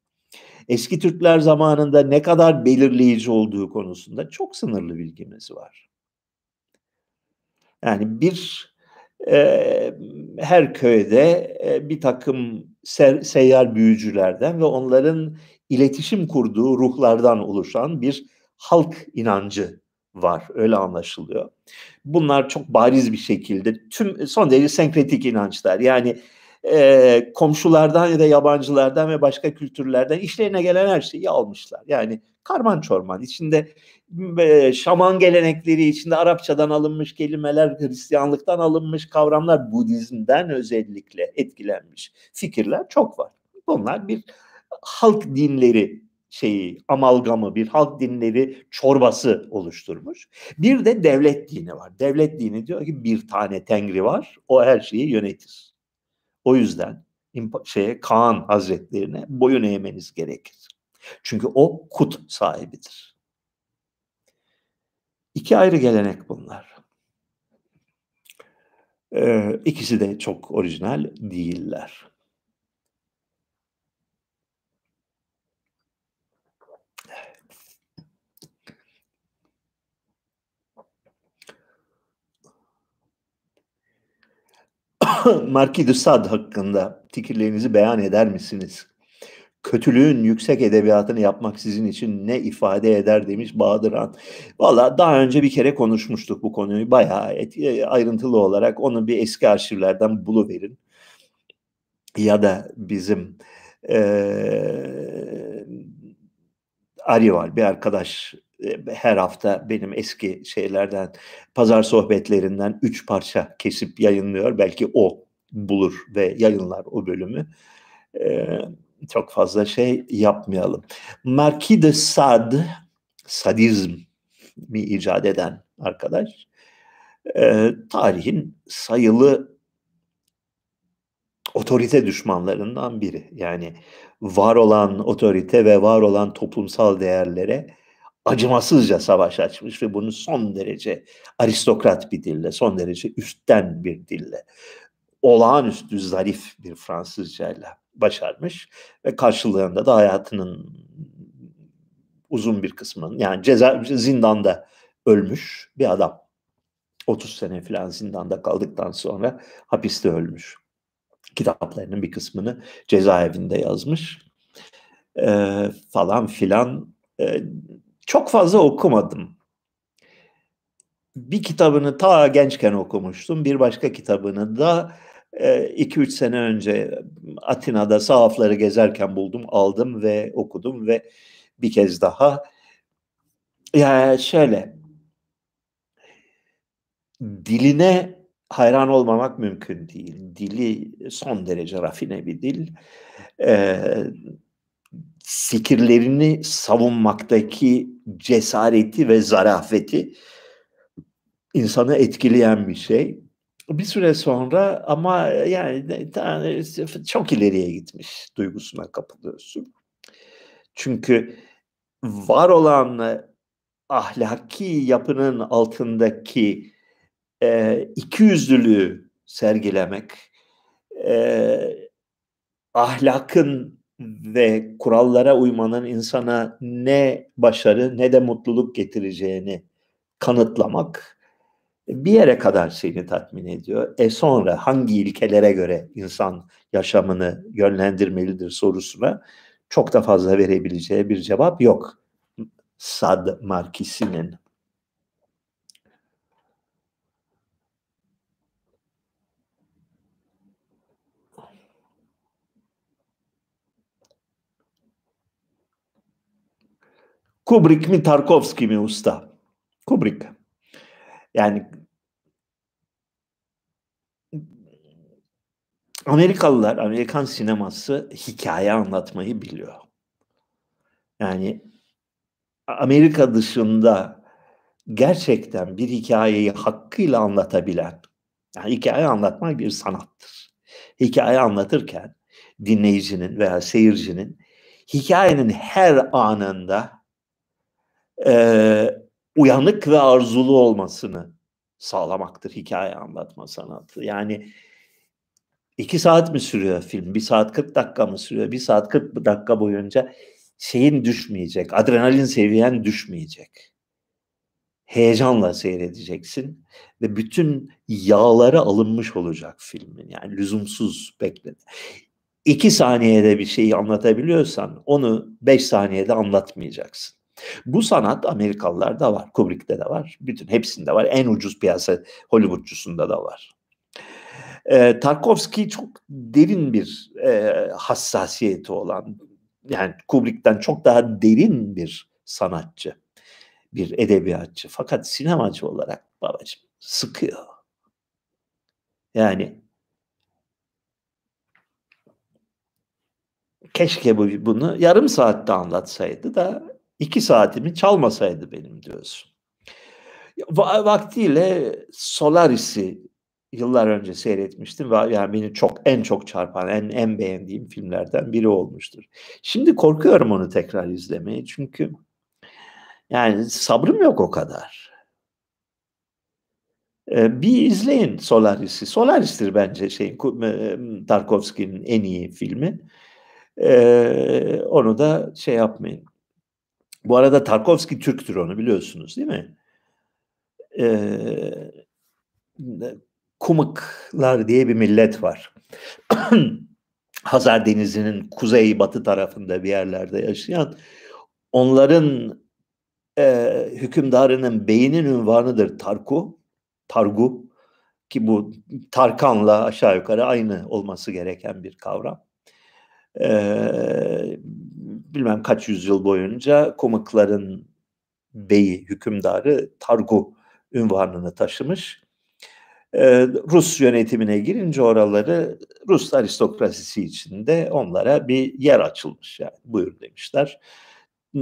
eski Türkler zamanında ne kadar belirleyici olduğu konusunda çok sınırlı bilgimiz var. Yani bir e, her köyde e, bir takım ser, seyyar büyücülerden ve onların iletişim kurduğu ruhlardan oluşan bir halk inancı var. Öyle anlaşılıyor. Bunlar çok bariz bir şekilde tüm son derece senkretik inançlar. Yani e, komşulardan ya da yabancılardan ve başka kültürlerden işlerine gelen her şeyi almışlar. Yani karman çorman içinde e, şaman gelenekleri içinde Arapçadan alınmış kelimeler, Hristiyanlıktan alınmış kavramlar, Budizm'den özellikle etkilenmiş fikirler çok var. Bunlar bir halk dinleri şeyi amalgamı bir halk dinleri çorbası oluşturmuş. Bir de devlet dini var. Devlet dini diyor ki bir tane tengri var. O her şeyi yönetir. O yüzden şeye Kaan Hazretlerine boyun eğmeniz gerekir. Çünkü o kut sahibidir. İki ayrı gelenek bunlar. Ee, ikisi de çok orijinal değiller. Marquis de Sade hakkında fikirlerinizi beyan eder misiniz? Kötülüğün yüksek edebiyatını yapmak sizin için ne ifade eder demiş Bahadır Han. Valla daha önce bir kere konuşmuştuk bu konuyu. Bayağı e, ayrıntılı olarak onu bir eski arşivlerden buluverin. Ya da bizim ee, Ari var bir arkadaş her hafta benim eski şeylerden, pazar sohbetlerinden üç parça kesip yayınlıyor. Belki o bulur ve yayınlar o bölümü. Ee, çok fazla şey yapmayalım. Marquis de Sade, sadizm mi icat eden arkadaş, e, tarihin sayılı otorite düşmanlarından biri. Yani var olan otorite ve var olan toplumsal değerlere acımasızca savaş açmış ve bunu son derece aristokrat bir dille, son derece üstten bir dille, olağanüstü zarif bir Fransızcayla başarmış ve karşılığında da hayatının uzun bir kısmının yani ceza zindanda ölmüş bir adam. 30 sene falan zindanda kaldıktan sonra hapiste ölmüş. Kitaplarının bir kısmını cezaevinde yazmış. Ee, falan filan. Ee, çok fazla okumadım. Bir kitabını ta gençken okumuştum. Bir başka kitabını da 2-3 e, sene önce Atina'da sahafları gezerken buldum, aldım ve okudum ve bir kez daha yani şöyle diline hayran olmamak mümkün değil. Dili son derece rafine bir dil. Ee, fikirlerini savunmaktaki cesareti ve zarafeti insanı etkileyen bir şey. Bir süre sonra ama yani çok ileriye gitmiş duygusuna kapılıyorsun. Çünkü var olan ahlaki yapının altındaki e, ikiyüzlülüğü sergilemek, e, ahlakın ve kurallara uymanın insana ne başarı ne de mutluluk getireceğini kanıtlamak bir yere kadar seni tatmin ediyor. E sonra hangi ilkelere göre insan yaşamını yönlendirmelidir sorusuna çok da fazla verebileceği bir cevap yok. Sad Markisi'nin. Kubrick mi Tarkovski mi usta? Kubrick. Yani Amerikalılar, Amerikan sineması hikaye anlatmayı biliyor. Yani Amerika dışında gerçekten bir hikayeyi hakkıyla anlatabilen, yani hikaye anlatmak bir sanattır. Hikaye anlatırken dinleyicinin veya seyircinin hikayenin her anında e, uyanık ve arzulu olmasını sağlamaktır hikaye anlatma sanatı. Yani iki saat mi sürüyor film? Bir saat 40 dakika mı sürüyor? Bir saat 40 dakika boyunca şeyin düşmeyecek, adrenalin seviyen düşmeyecek. Heyecanla seyredeceksin ve bütün yağları alınmış olacak filmin. Yani lüzumsuz bekledi. İki saniyede bir şeyi anlatabiliyorsan onu beş saniyede anlatmayacaksın. Bu sanat Amerikalılarda var, Kubrick'te de var, bütün hepsinde var. En ucuz piyasa Hollywoodçusunda da var. E, Tarkovski çok derin bir e, hassasiyeti olan, yani Kubrick'ten çok daha derin bir sanatçı, bir edebiyatçı. Fakat sinemacı olarak babacığım sıkıyor. Yani keşke bu, bunu yarım saatte anlatsaydı da iki saatimi çalmasaydı benim diyorsun. Vaktiyle Solaris'i yıllar önce seyretmiştim ve yani beni çok en çok çarpan, en en beğendiğim filmlerden biri olmuştur. Şimdi korkuyorum onu tekrar izlemeye çünkü yani sabrım yok o kadar. Ee, bir izleyin Solaris'i. Solaris'tir bence şey Tarkovski'nin en iyi filmi. Ee, onu da şey yapmayın. Bu arada Tarkovski Türktür onu biliyorsunuz değil mi? Ee, Kumıklar diye bir millet var. Hazar Denizi'nin kuzey batı tarafında bir yerlerde yaşayan onların e, hükümdarının beyinin ünvanıdır Tarku, Targu ki bu Tarkan'la aşağı yukarı aynı olması gereken bir kavram. Ee, bilmem kaç yüzyıl boyunca Komukların beyi, hükümdarı Targu ünvanını taşımış. Ee, Rus yönetimine girince oraları Rus aristokrasisi içinde onlara bir yer açılmış. Yani buyur demişler.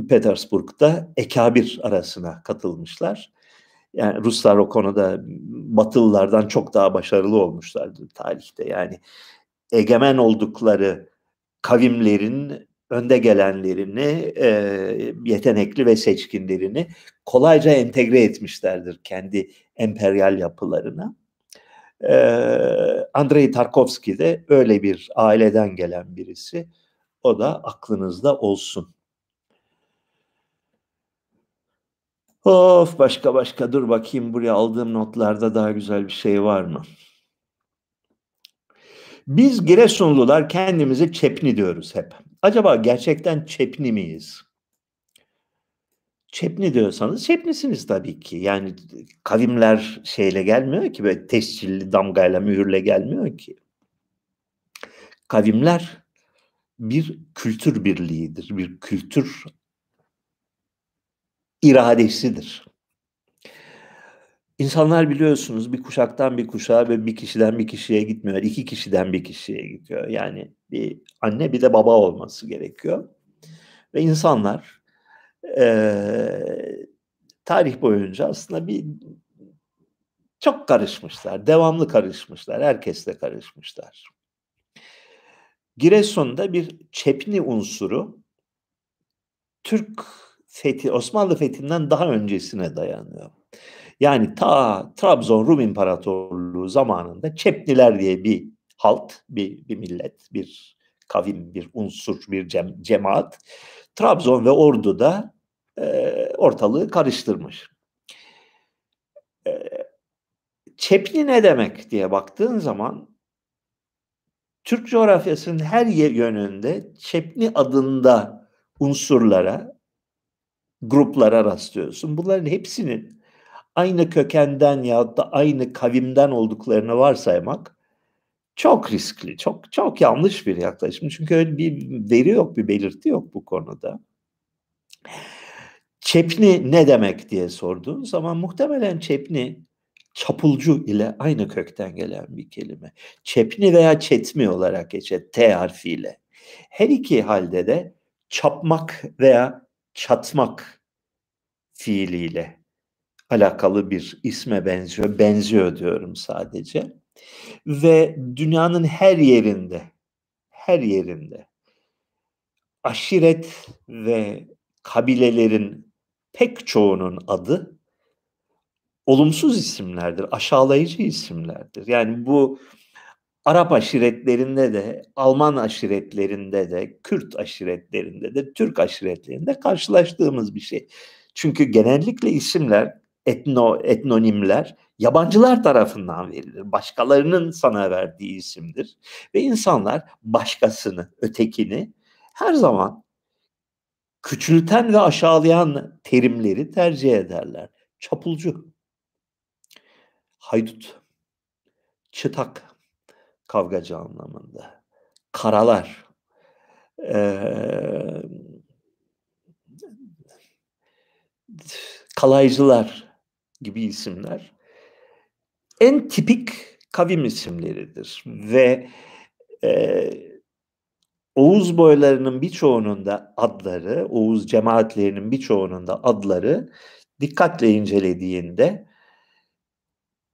Petersburg'da ekabir arasına katılmışlar. Yani Ruslar o konuda Batılılardan çok daha başarılı olmuşlardı tarihte. Yani egemen oldukları kavimlerin önde gelenlerini, e, yetenekli ve seçkinlerini kolayca entegre etmişlerdir kendi emperyal yapılarına. E, Andrei Tarkovski de öyle bir aileden gelen birisi. O da aklınızda olsun. Of başka başka dur bakayım buraya aldığım notlarda daha güzel bir şey var mı? Biz Giresunlular kendimizi çepni diyoruz hep. Acaba gerçekten çepni miyiz? Çepni diyorsanız çepnisiniz tabii ki. Yani kavimler şeyle gelmiyor ki böyle tescilli damgayla mühürle gelmiyor ki. Kavimler bir kültür birliğidir, bir kültür iradesidir. İnsanlar biliyorsunuz bir kuşaktan bir kuşağa ve bir kişiden bir kişiye gitmiyor. iki kişiden bir kişiye gidiyor. Yani bir anne bir de baba olması gerekiyor. Ve insanlar e, tarih boyunca aslında bir çok karışmışlar. Devamlı karışmışlar. Herkesle karışmışlar. Giresun'da bir çepni unsuru Türk fethi, Osmanlı fethinden daha öncesine dayanıyor. Yani ta Trabzon Rum İmparatorluğu zamanında Çepniler diye bir halt, bir, bir millet, bir kavim, bir unsur, bir cem, cemaat. Trabzon ve Ordu'da e, ortalığı karıştırmış. E, Çepni ne demek diye baktığın zaman Türk coğrafyasının her yönünde Çepni adında unsurlara, gruplara rastlıyorsun. Bunların hepsinin aynı kökenden ya da aynı kavimden olduklarını varsaymak çok riskli, çok çok yanlış bir yaklaşım. Çünkü öyle bir veri yok, bir belirti yok bu konuda. Çepni ne demek diye sorduğun zaman muhtemelen çepni çapulcu ile aynı kökten gelen bir kelime. Çepni veya çetmi olarak geçer T harfiyle. Her iki halde de çapmak veya çatmak fiiliyle alakalı bir isme benziyor. Benziyor diyorum sadece. Ve dünyanın her yerinde, her yerinde aşiret ve kabilelerin pek çoğunun adı olumsuz isimlerdir, aşağılayıcı isimlerdir. Yani bu Arap aşiretlerinde de, Alman aşiretlerinde de, Kürt aşiretlerinde de, Türk aşiretlerinde karşılaştığımız bir şey. Çünkü genellikle isimler, etno, etnonimler yabancılar tarafından verilir. Başkalarının sana verdiği isimdir. Ve insanlar başkasını, ötekini her zaman küçülten ve aşağılayan terimleri tercih ederler. Çapulcu, haydut, çıtak, kavgacı anlamında. Karalar, ee, kalaycılar gibi isimler en tipik kavim isimleridir ve e, Oğuz boylarının birçoğunun da adları, Oğuz cemaatlerinin birçoğunun da adları dikkatle incelediğinde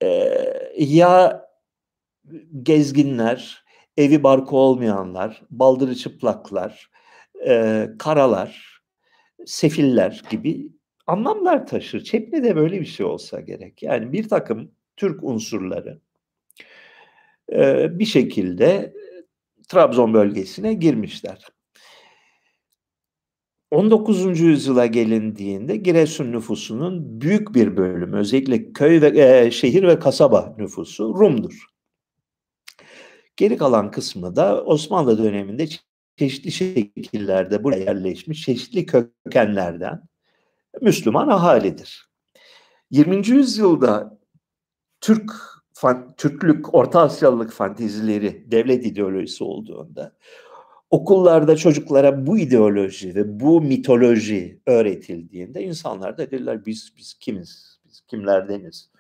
e, ya gezginler, evi barkı olmayanlar, baldırı çıplaklar, e, karalar, sefiller gibi anlamlar taşır. Çepni de böyle bir şey olsa gerek. Yani bir takım Türk unsurları e, bir şekilde Trabzon bölgesine girmişler. 19. yüzyıla gelindiğinde Giresun nüfusunun büyük bir bölümü özellikle köy ve e, şehir ve kasaba nüfusu Rum'dur. Geri kalan kısmı da Osmanlı döneminde çeşitli şekillerde buraya yerleşmiş çeşitli kökenlerden Müslüman ahalidir. 20. yüzyılda Türk Türklük, Orta Asyalılık fantezileri devlet ideolojisi olduğunda okullarda çocuklara bu ideoloji ve bu mitoloji öğretildiğinde insanlar da dediler biz biz kimiz? Biz kimlerdeniz?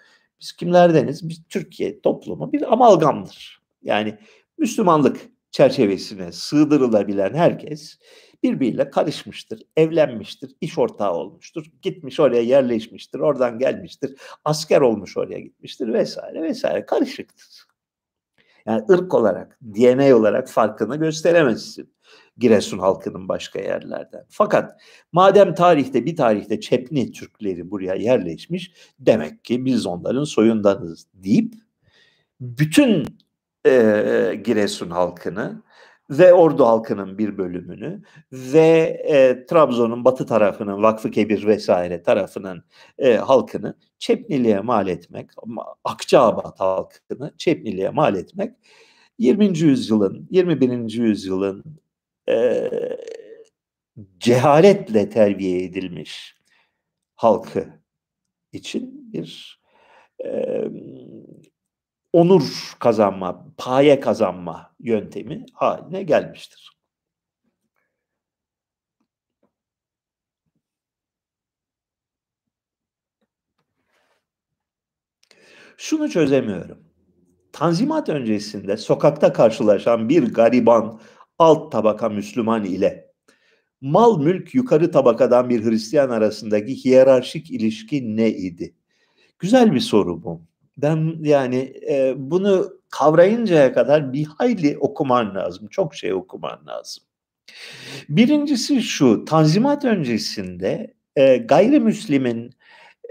Biz kimlerdeniz? Biz Türkiye toplumu bir amalgamdır. Yani Müslümanlık çerçevesine sığdırılabilen herkes birbiriyle karışmıştır, evlenmiştir, iş ortağı olmuştur, gitmiş oraya yerleşmiştir, oradan gelmiştir, asker olmuş oraya gitmiştir vesaire vesaire karışıktır. Yani ırk olarak, DNA olarak farkını gösteremezsin Giresun halkının başka yerlerden. Fakat madem tarihte bir tarihte Çepni Türkleri buraya yerleşmiş demek ki biz onların soyundanız deyip bütün e, Giresun halkını ve Ordu halkının bir bölümünü ve e, Trabzon'un batı tarafının Vakfı Kebir vesaire tarafının e, halkını Çepniliğe mal etmek, Akçaabat halkını Çepniliğe mal etmek 20. yüzyılın, 21. yüzyılın e, cehaletle terbiye edilmiş halkı için bir e, onur kazanma, paye kazanma yöntemi haline gelmiştir. Şunu çözemiyorum. Tanzimat öncesinde sokakta karşılaşan bir gariban alt tabaka Müslüman ile mal mülk yukarı tabakadan bir Hristiyan arasındaki hiyerarşik ilişki ne idi? Güzel bir soru bu. Ben yani e, bunu kavrayıncaya kadar bir hayli okuman lazım. Çok şey okuman lazım. Birincisi şu, Tanzimat öncesinde e, gayrimüslimin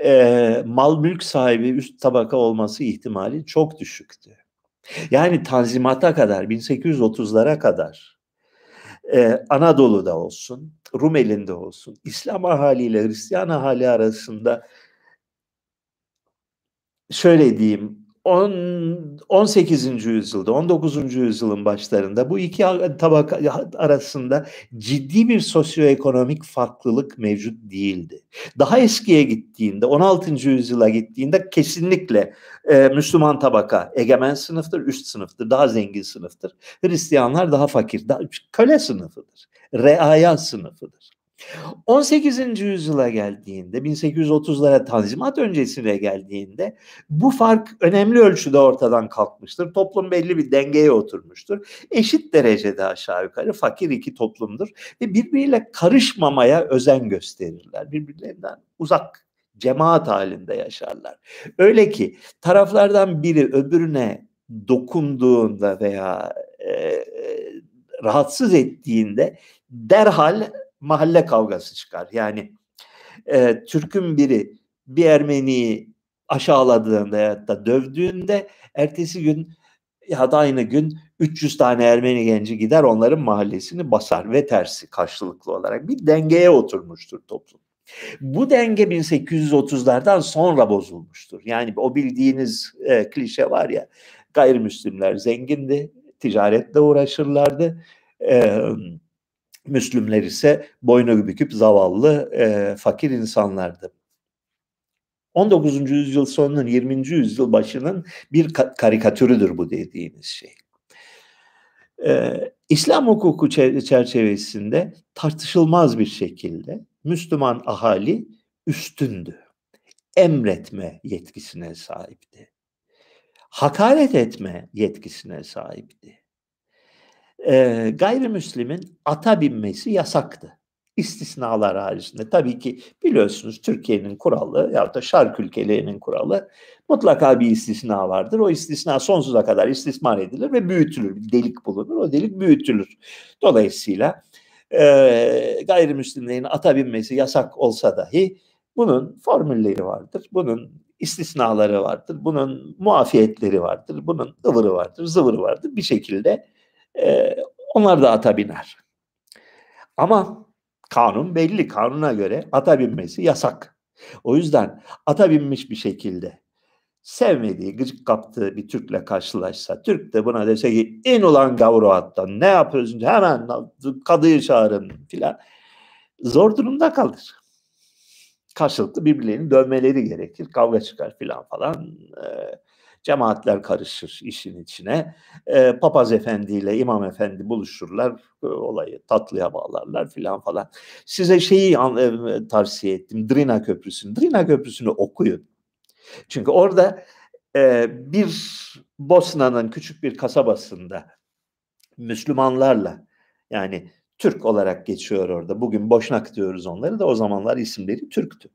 e, mal mülk sahibi üst tabaka olması ihtimali çok düşüktü. Yani Tanzimat'a kadar, 1830'lara kadar Ee, Anadolu'da olsun, Rumeli'nde olsun, İslam ahaliyle Hristiyan ahali arasında şöyle diyeyim 10, 18. yüzyılda, 19. yüzyılın başlarında bu iki tabaka arasında ciddi bir sosyoekonomik farklılık mevcut değildi. Daha eskiye gittiğinde, 16. yüzyıla gittiğinde kesinlikle e, Müslüman tabaka egemen sınıftır, üst sınıftır, daha zengin sınıftır. Hristiyanlar daha fakir, daha köle sınıfıdır, reaya sınıfıdır. 18. yüzyıla geldiğinde, 1830'lara Tanzimat öncesine geldiğinde bu fark önemli ölçüde ortadan kalkmıştır. Toplum belli bir dengeye oturmuştur. Eşit derecede aşağı yukarı fakir iki toplumdur ve birbiriyle karışmamaya özen gösterirler. Birbirlerinden uzak cemaat halinde yaşarlar. Öyle ki taraflardan biri öbürüne dokunduğunda veya e, rahatsız ettiğinde derhal mahalle kavgası çıkar. Yani e, Türk'ün biri bir Ermeniyi aşağıladığında ya da dövdüğünde ertesi gün ya da aynı gün 300 tane Ermeni genci gider onların mahallesini basar ve tersi karşılıklı olarak bir dengeye oturmuştur toplum. Bu denge 1830'lardan sonra bozulmuştur. Yani o bildiğiniz e, klişe var ya gayrimüslimler zengindi, ticaretle uğraşırlardı. E, Müslümler ise boynu büküp zavallı, e, fakir insanlardı. 19. yüzyıl sonunun 20. yüzyıl başının bir karikatürüdür bu dediğimiz şey. Ee, İslam hukuku çerçevesinde tartışılmaz bir şekilde Müslüman ahali üstündü. Emretme yetkisine sahipti. Hakaret etme yetkisine sahipti e, gayrimüslimin ata binmesi yasaktı. İstisnalar haricinde. Tabii ki biliyorsunuz Türkiye'nin kuralı ya da şark ülkelerinin kuralı mutlaka bir istisna vardır. O istisna sonsuza kadar istismar edilir ve büyütülür. Bir delik bulunur. O delik büyütülür. Dolayısıyla e, gayrimüslimlerin ata binmesi yasak olsa dahi bunun formülleri vardır. Bunun istisnaları vardır. Bunun muafiyetleri vardır. Bunun ıvırı vardır, zıvırı vardır. Bir şekilde e, onlar da ata biner. Ama kanun belli. Kanuna göre ata binmesi yasak. O yüzden ata binmiş bir şekilde sevmediği, gıcık kaptığı bir Türk'le karşılaşsa, Türk de buna dese ki in ulan gavru attan ne yapıyorsun hemen kadıyı çağırın filan zor durumda kalır. Karşılıklı birbirlerini dövmeleri gerekir, kavga çıkar filan falan. Ee, Cemaatler karışır işin içine. E, papaz efendiyle imam efendi buluşurlar. E, olayı tatlıya bağlarlar filan falan. Size şeyi e, tavsiye ettim. Drina Köprüsü'nü. Drina Köprüsü'nü okuyun. Çünkü orada e, bir Bosna'nın küçük bir kasabasında Müslümanlarla yani Türk olarak geçiyor orada. Bugün Boşnak diyoruz onları da o zamanlar isimleri Türktü.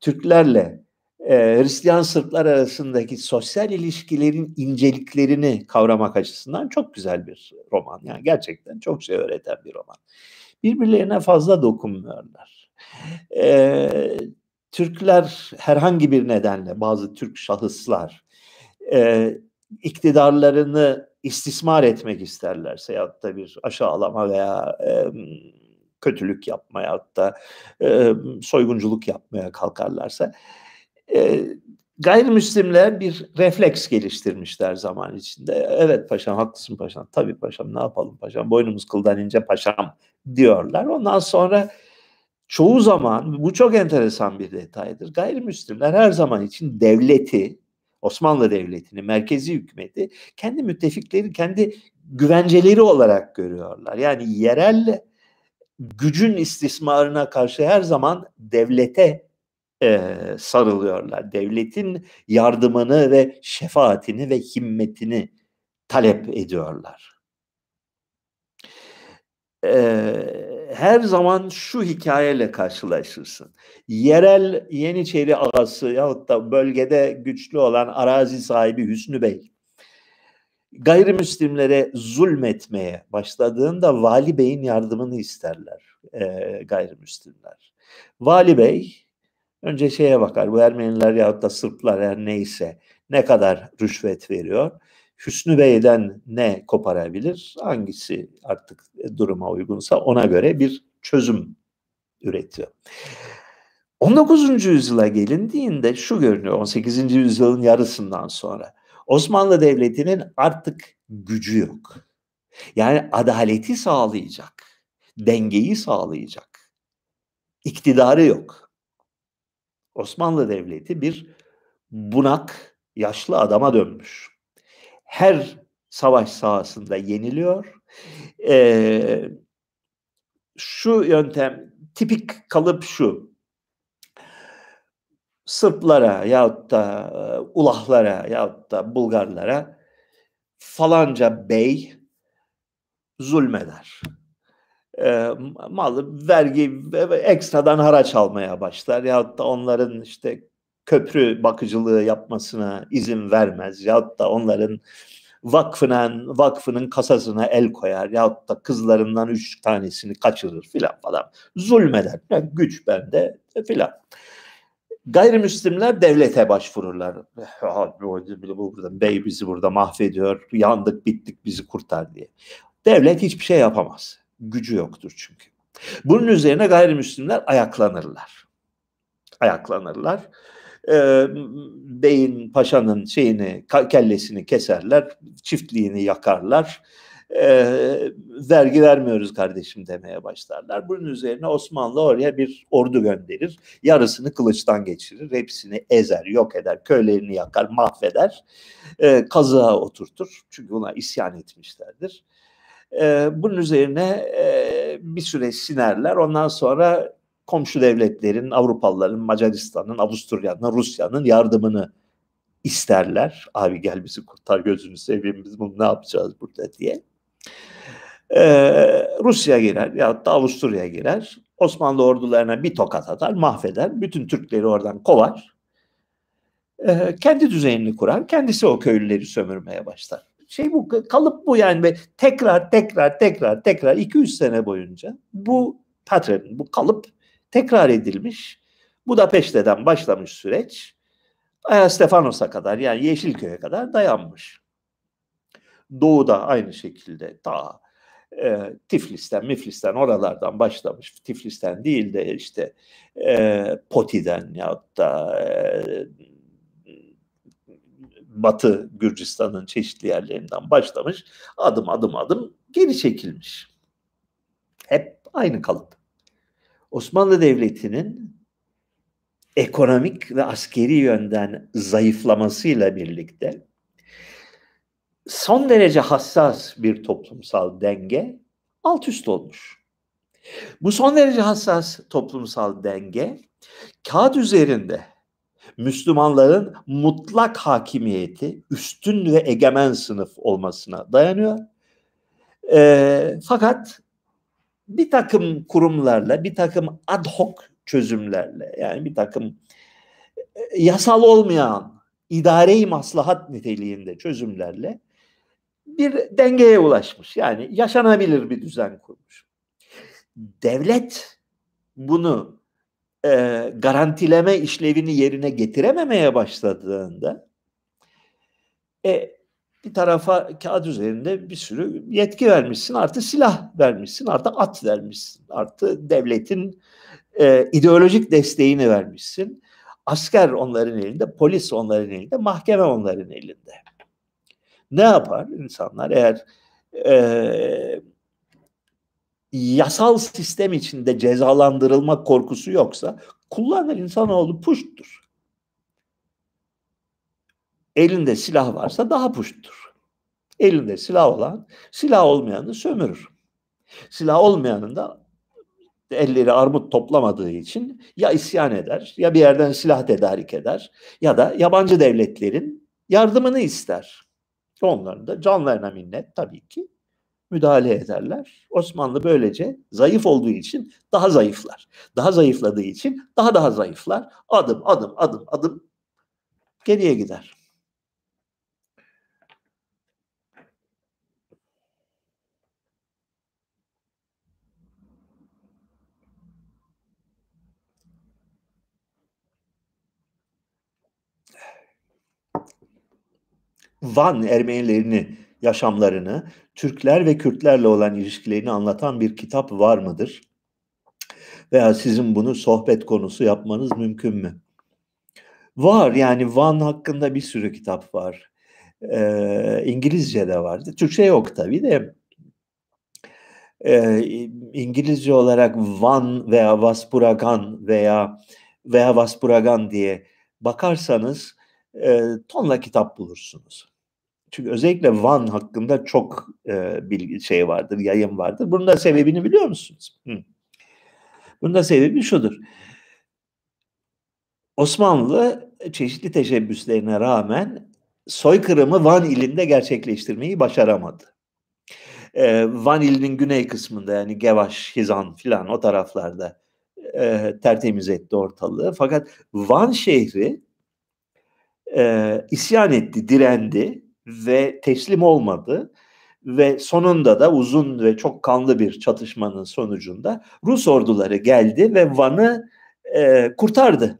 Türklerle e, Hristiyan Sırplar arasındaki sosyal ilişkilerin inceliklerini kavramak açısından çok güzel bir roman. Yani gerçekten çok şey öğreten bir roman. Birbirlerine fazla dokunmuyorlar. E, Türkler herhangi bir nedenle bazı Türk şahıslar e, iktidarlarını istismar etmek isterlerse ya da bir aşağılama veya e, kötülük yapmaya da e, soygunculuk yapmaya kalkarlarsa e, gayrimüslimler bir refleks geliştirmişler zaman içinde. Evet paşam haklısın paşam. Tabii paşam ne yapalım paşam. Boynumuz kıldan ince paşam diyorlar. Ondan sonra çoğu zaman bu çok enteresan bir detaydır. Gayrimüslimler her zaman için devleti Osmanlı Devleti'ni, merkezi hükümeti kendi müttefikleri, kendi güvenceleri olarak görüyorlar. Yani yerel gücün istismarına karşı her zaman devlete e, sarılıyorlar. Devletin yardımını ve şefaatini ve himmetini talep ediyorlar. E, her zaman şu hikayeyle karşılaşırsın. Yerel Yeniçeri ağası yahut da bölgede güçlü olan arazi sahibi Hüsnü Bey gayrimüslimlere zulmetmeye başladığında Vali Bey'in yardımını isterler e, gayrimüslimler. Vali Bey Önce şeye bakar bu Ermeniler ya da Sırplar her neyse ne kadar rüşvet veriyor. Hüsnü Bey'den ne koparabilir? Hangisi artık duruma uygunsa ona göre bir çözüm üretiyor. 19. yüzyıla gelindiğinde şu görünüyor 18. yüzyılın yarısından sonra. Osmanlı Devleti'nin artık gücü yok. Yani adaleti sağlayacak, dengeyi sağlayacak. iktidarı yok. Osmanlı Devleti bir bunak, yaşlı adama dönmüş. Her savaş sahasında yeniliyor. Ee, şu yöntem, tipik kalıp şu. Sırplara yahut da e, Ulahlara yahut da Bulgarlara falanca bey zulmeder. E, malı vergi ekstradan haraç almaya başlar yahut da onların işte köprü bakıcılığı yapmasına izin vermez yahut da onların vakfının vakfının kasasına el koyar yahut da kızlarından üç tanesini kaçırır filan falan zulmeder. Yani güç bende filan. Gayrimüslimler devlete başvururlar. Bu burada, bey bizi burada mahvediyor, yandık bittik bizi kurtar diye. Devlet hiçbir şey yapamaz. Gücü yoktur çünkü. Bunun üzerine gayrimüslimler ayaklanırlar. Ayaklanırlar. Ee, beyin paşanın şeyini kellesini keserler, çiftliğini yakarlar e, vergi vermiyoruz kardeşim demeye başlarlar. Bunun üzerine Osmanlı oraya bir ordu gönderir. Yarısını kılıçtan geçirir. Hepsini ezer, yok eder. Köylerini yakar, mahveder. E, kazığa oturtur. Çünkü buna isyan etmişlerdir. E, bunun üzerine e, bir süre sinerler. Ondan sonra komşu devletlerin, Avrupalıların, Macaristan'ın, Avusturya'nın, Rusya'nın yardımını isterler. Abi gel bizi kurtar gözünü seveyim biz bunu ne yapacağız burada diye. Ee, Rusya girer ya da Avusturya girer. Osmanlı ordularına bir tokat atar, mahveder. Bütün Türkleri oradan kovar. Ee, kendi düzenini kurar. Kendisi o köylüleri sömürmeye başlar. Şey bu kalıp bu yani ve tekrar tekrar tekrar tekrar 200 sene boyunca bu pattern, bu kalıp tekrar edilmiş. Bu da Peşte'den başlamış süreç. Aya Stefanos'a kadar yani Yeşilköy'e kadar dayanmış. Doğu'da aynı şekilde ta e, Tiflis'ten, Miflis'ten oralardan başlamış. Tiflis'ten değil de işte e, Poti'den ya da e, Batı Gürcistan'ın çeşitli yerlerinden başlamış. Adım adım adım geri çekilmiş. Hep aynı kalıp. Osmanlı Devleti'nin ekonomik ve askeri yönden zayıflamasıyla birlikte son derece hassas bir toplumsal denge alt üst olmuş. Bu son derece hassas toplumsal denge kağıt üzerinde Müslümanların mutlak hakimiyeti, üstün ve egemen sınıf olmasına dayanıyor. E, fakat bir takım kurumlarla, bir takım ad hoc çözümlerle, yani bir takım e, yasal olmayan idare-i maslahat niteliğinde çözümlerle bir dengeye ulaşmış. Yani yaşanabilir bir düzen kurmuş. Devlet bunu e, garantileme işlevini yerine getirememeye başladığında e, bir tarafa kağıt üzerinde bir sürü yetki vermişsin, artı silah vermişsin, artı at vermişsin, artı devletin e, ideolojik desteğini vermişsin. Asker onların elinde, polis onların elinde, mahkeme onların elinde. Ne yapar insanlar eğer e, yasal sistem içinde cezalandırılma korkusu yoksa kullanır insanoğlu puşttur. Elinde silah varsa daha puşttur. Elinde silah olan silah olmayanı sömürür. Silah olmayanın da elleri armut toplamadığı için ya isyan eder ya bir yerden silah tedarik eder ya da yabancı devletlerin yardımını ister. Onların da canlarına minnet tabii ki müdahale ederler. Osmanlı böylece zayıf olduğu için daha zayıflar. Daha zayıfladığı için daha daha zayıflar. Adım adım adım adım geriye gider. Van Ermenilerini, yaşamlarını, Türkler ve Kürtlerle olan ilişkilerini anlatan bir kitap var mıdır? Veya sizin bunu sohbet konusu yapmanız mümkün mü? Var yani Van hakkında bir sürü kitap var. Ee, İngilizce de vardı. Türkçe yok tabii de. Ee, İngilizce olarak Van veya Vaspuragan veya veya Vaspuragan diye bakarsanız e, tonla kitap bulursunuz. Çünkü özellikle Van hakkında çok e, bilgi şey vardır, yayın vardır. Bunun da sebebini biliyor musunuz? Hı. Bunun da sebebi şudur. Osmanlı çeşitli teşebbüslerine rağmen soykırımı Van ilinde gerçekleştirmeyi başaramadı. Ee, Van ilinin güney kısmında yani Gevaş, Hizan filan o taraflarda e, tertemiz etti ortalığı. Fakat Van şehri e, isyan etti, direndi ve teslim olmadı ve sonunda da uzun ve çok kanlı bir çatışmanın sonucunda Rus orduları geldi ve Van'ı e, kurtardı.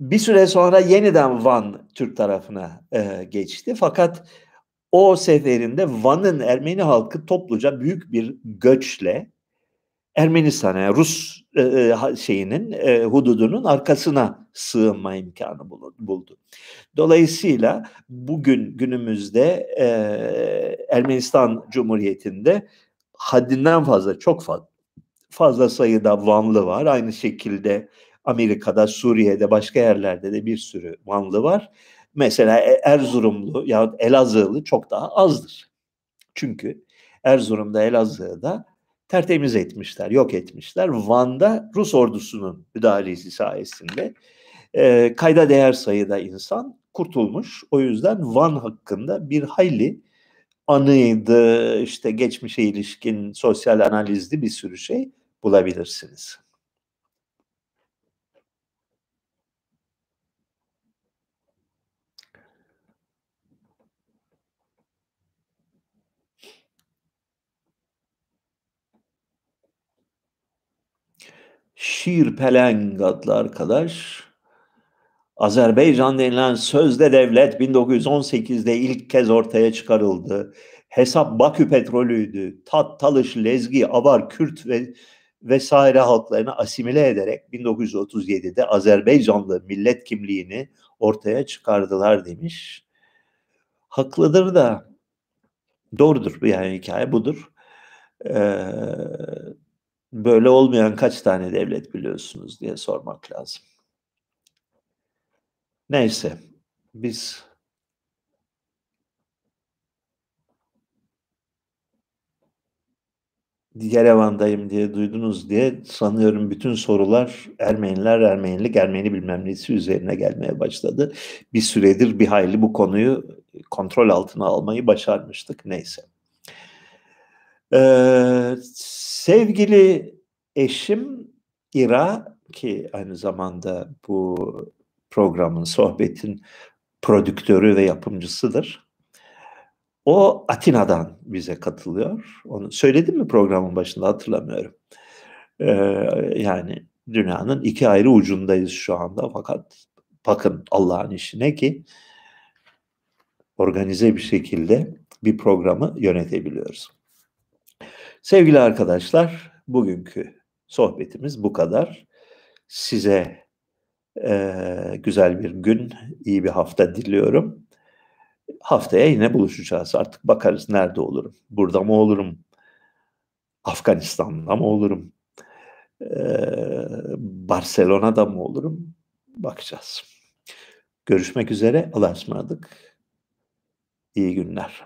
Bir süre sonra yeniden Van Türk tarafına e, geçti. Fakat o seferinde Van'ın Ermeni halkı topluca büyük bir göçle Ermenistan'a, yani Rus e, e, şeyinin e, hududunun arkasına sığınma imkanı buldu. Dolayısıyla bugün günümüzde e, Ermenistan Cumhuriyeti'nde haddinden fazla, çok fazla, sayıda Vanlı var. Aynı şekilde Amerika'da, Suriye'de, başka yerlerde de bir sürü Vanlı var. Mesela Erzurumlu ya Elazığlı çok daha azdır. Çünkü Erzurum'da, Elazığ'da tertemiz etmişler, yok etmişler. Van'da Rus ordusunun müdahalesi sayesinde e, kayda değer sayıda insan kurtulmuş. O yüzden Van hakkında bir hayli anıydı, işte geçmişe ilişkin sosyal analizli bir sürü şey bulabilirsiniz. Şir Peleng adlı arkadaş Azerbaycan denilen sözde devlet 1918'de ilk kez ortaya çıkarıldı. Hesap Bakü petrolüydü. Tat, Talış, Lezgi, Avar, Kürt ve vesaire halklarını asimile ederek 1937'de Azerbaycanlı millet kimliğini ortaya çıkardılar demiş. Haklıdır da doğrudur yani hikaye budur. Ee, böyle olmayan kaç tane devlet biliyorsunuz diye sormak lazım. Neyse biz Yerevan'dayım diye duydunuz diye sanıyorum bütün sorular Ermeniler, Ermenilik, Ermeni bilmem nesi üzerine gelmeye başladı. Bir süredir bir hayli bu konuyu kontrol altına almayı başarmıştık. Neyse. Ee, sevgili eşim İra ki aynı zamanda bu programın, sohbetin prodüktörü ve yapımcısıdır. O Atina'dan bize katılıyor. Onu söyledim mi programın başında hatırlamıyorum. Ee, yani dünyanın iki ayrı ucundayız şu anda fakat bakın Allah'ın işine ki organize bir şekilde bir programı yönetebiliyoruz. Sevgili arkadaşlar, bugünkü sohbetimiz bu kadar. Size e, güzel bir gün, iyi bir hafta diliyorum. Haftaya yine buluşacağız. Artık bakarız nerede olurum. Burada mı olurum? Afganistan'da mı olurum? Ee, Barcelona'da mı olurum? Bakacağız. Görüşmek üzere. Allah'a ısmarladık. İyi günler.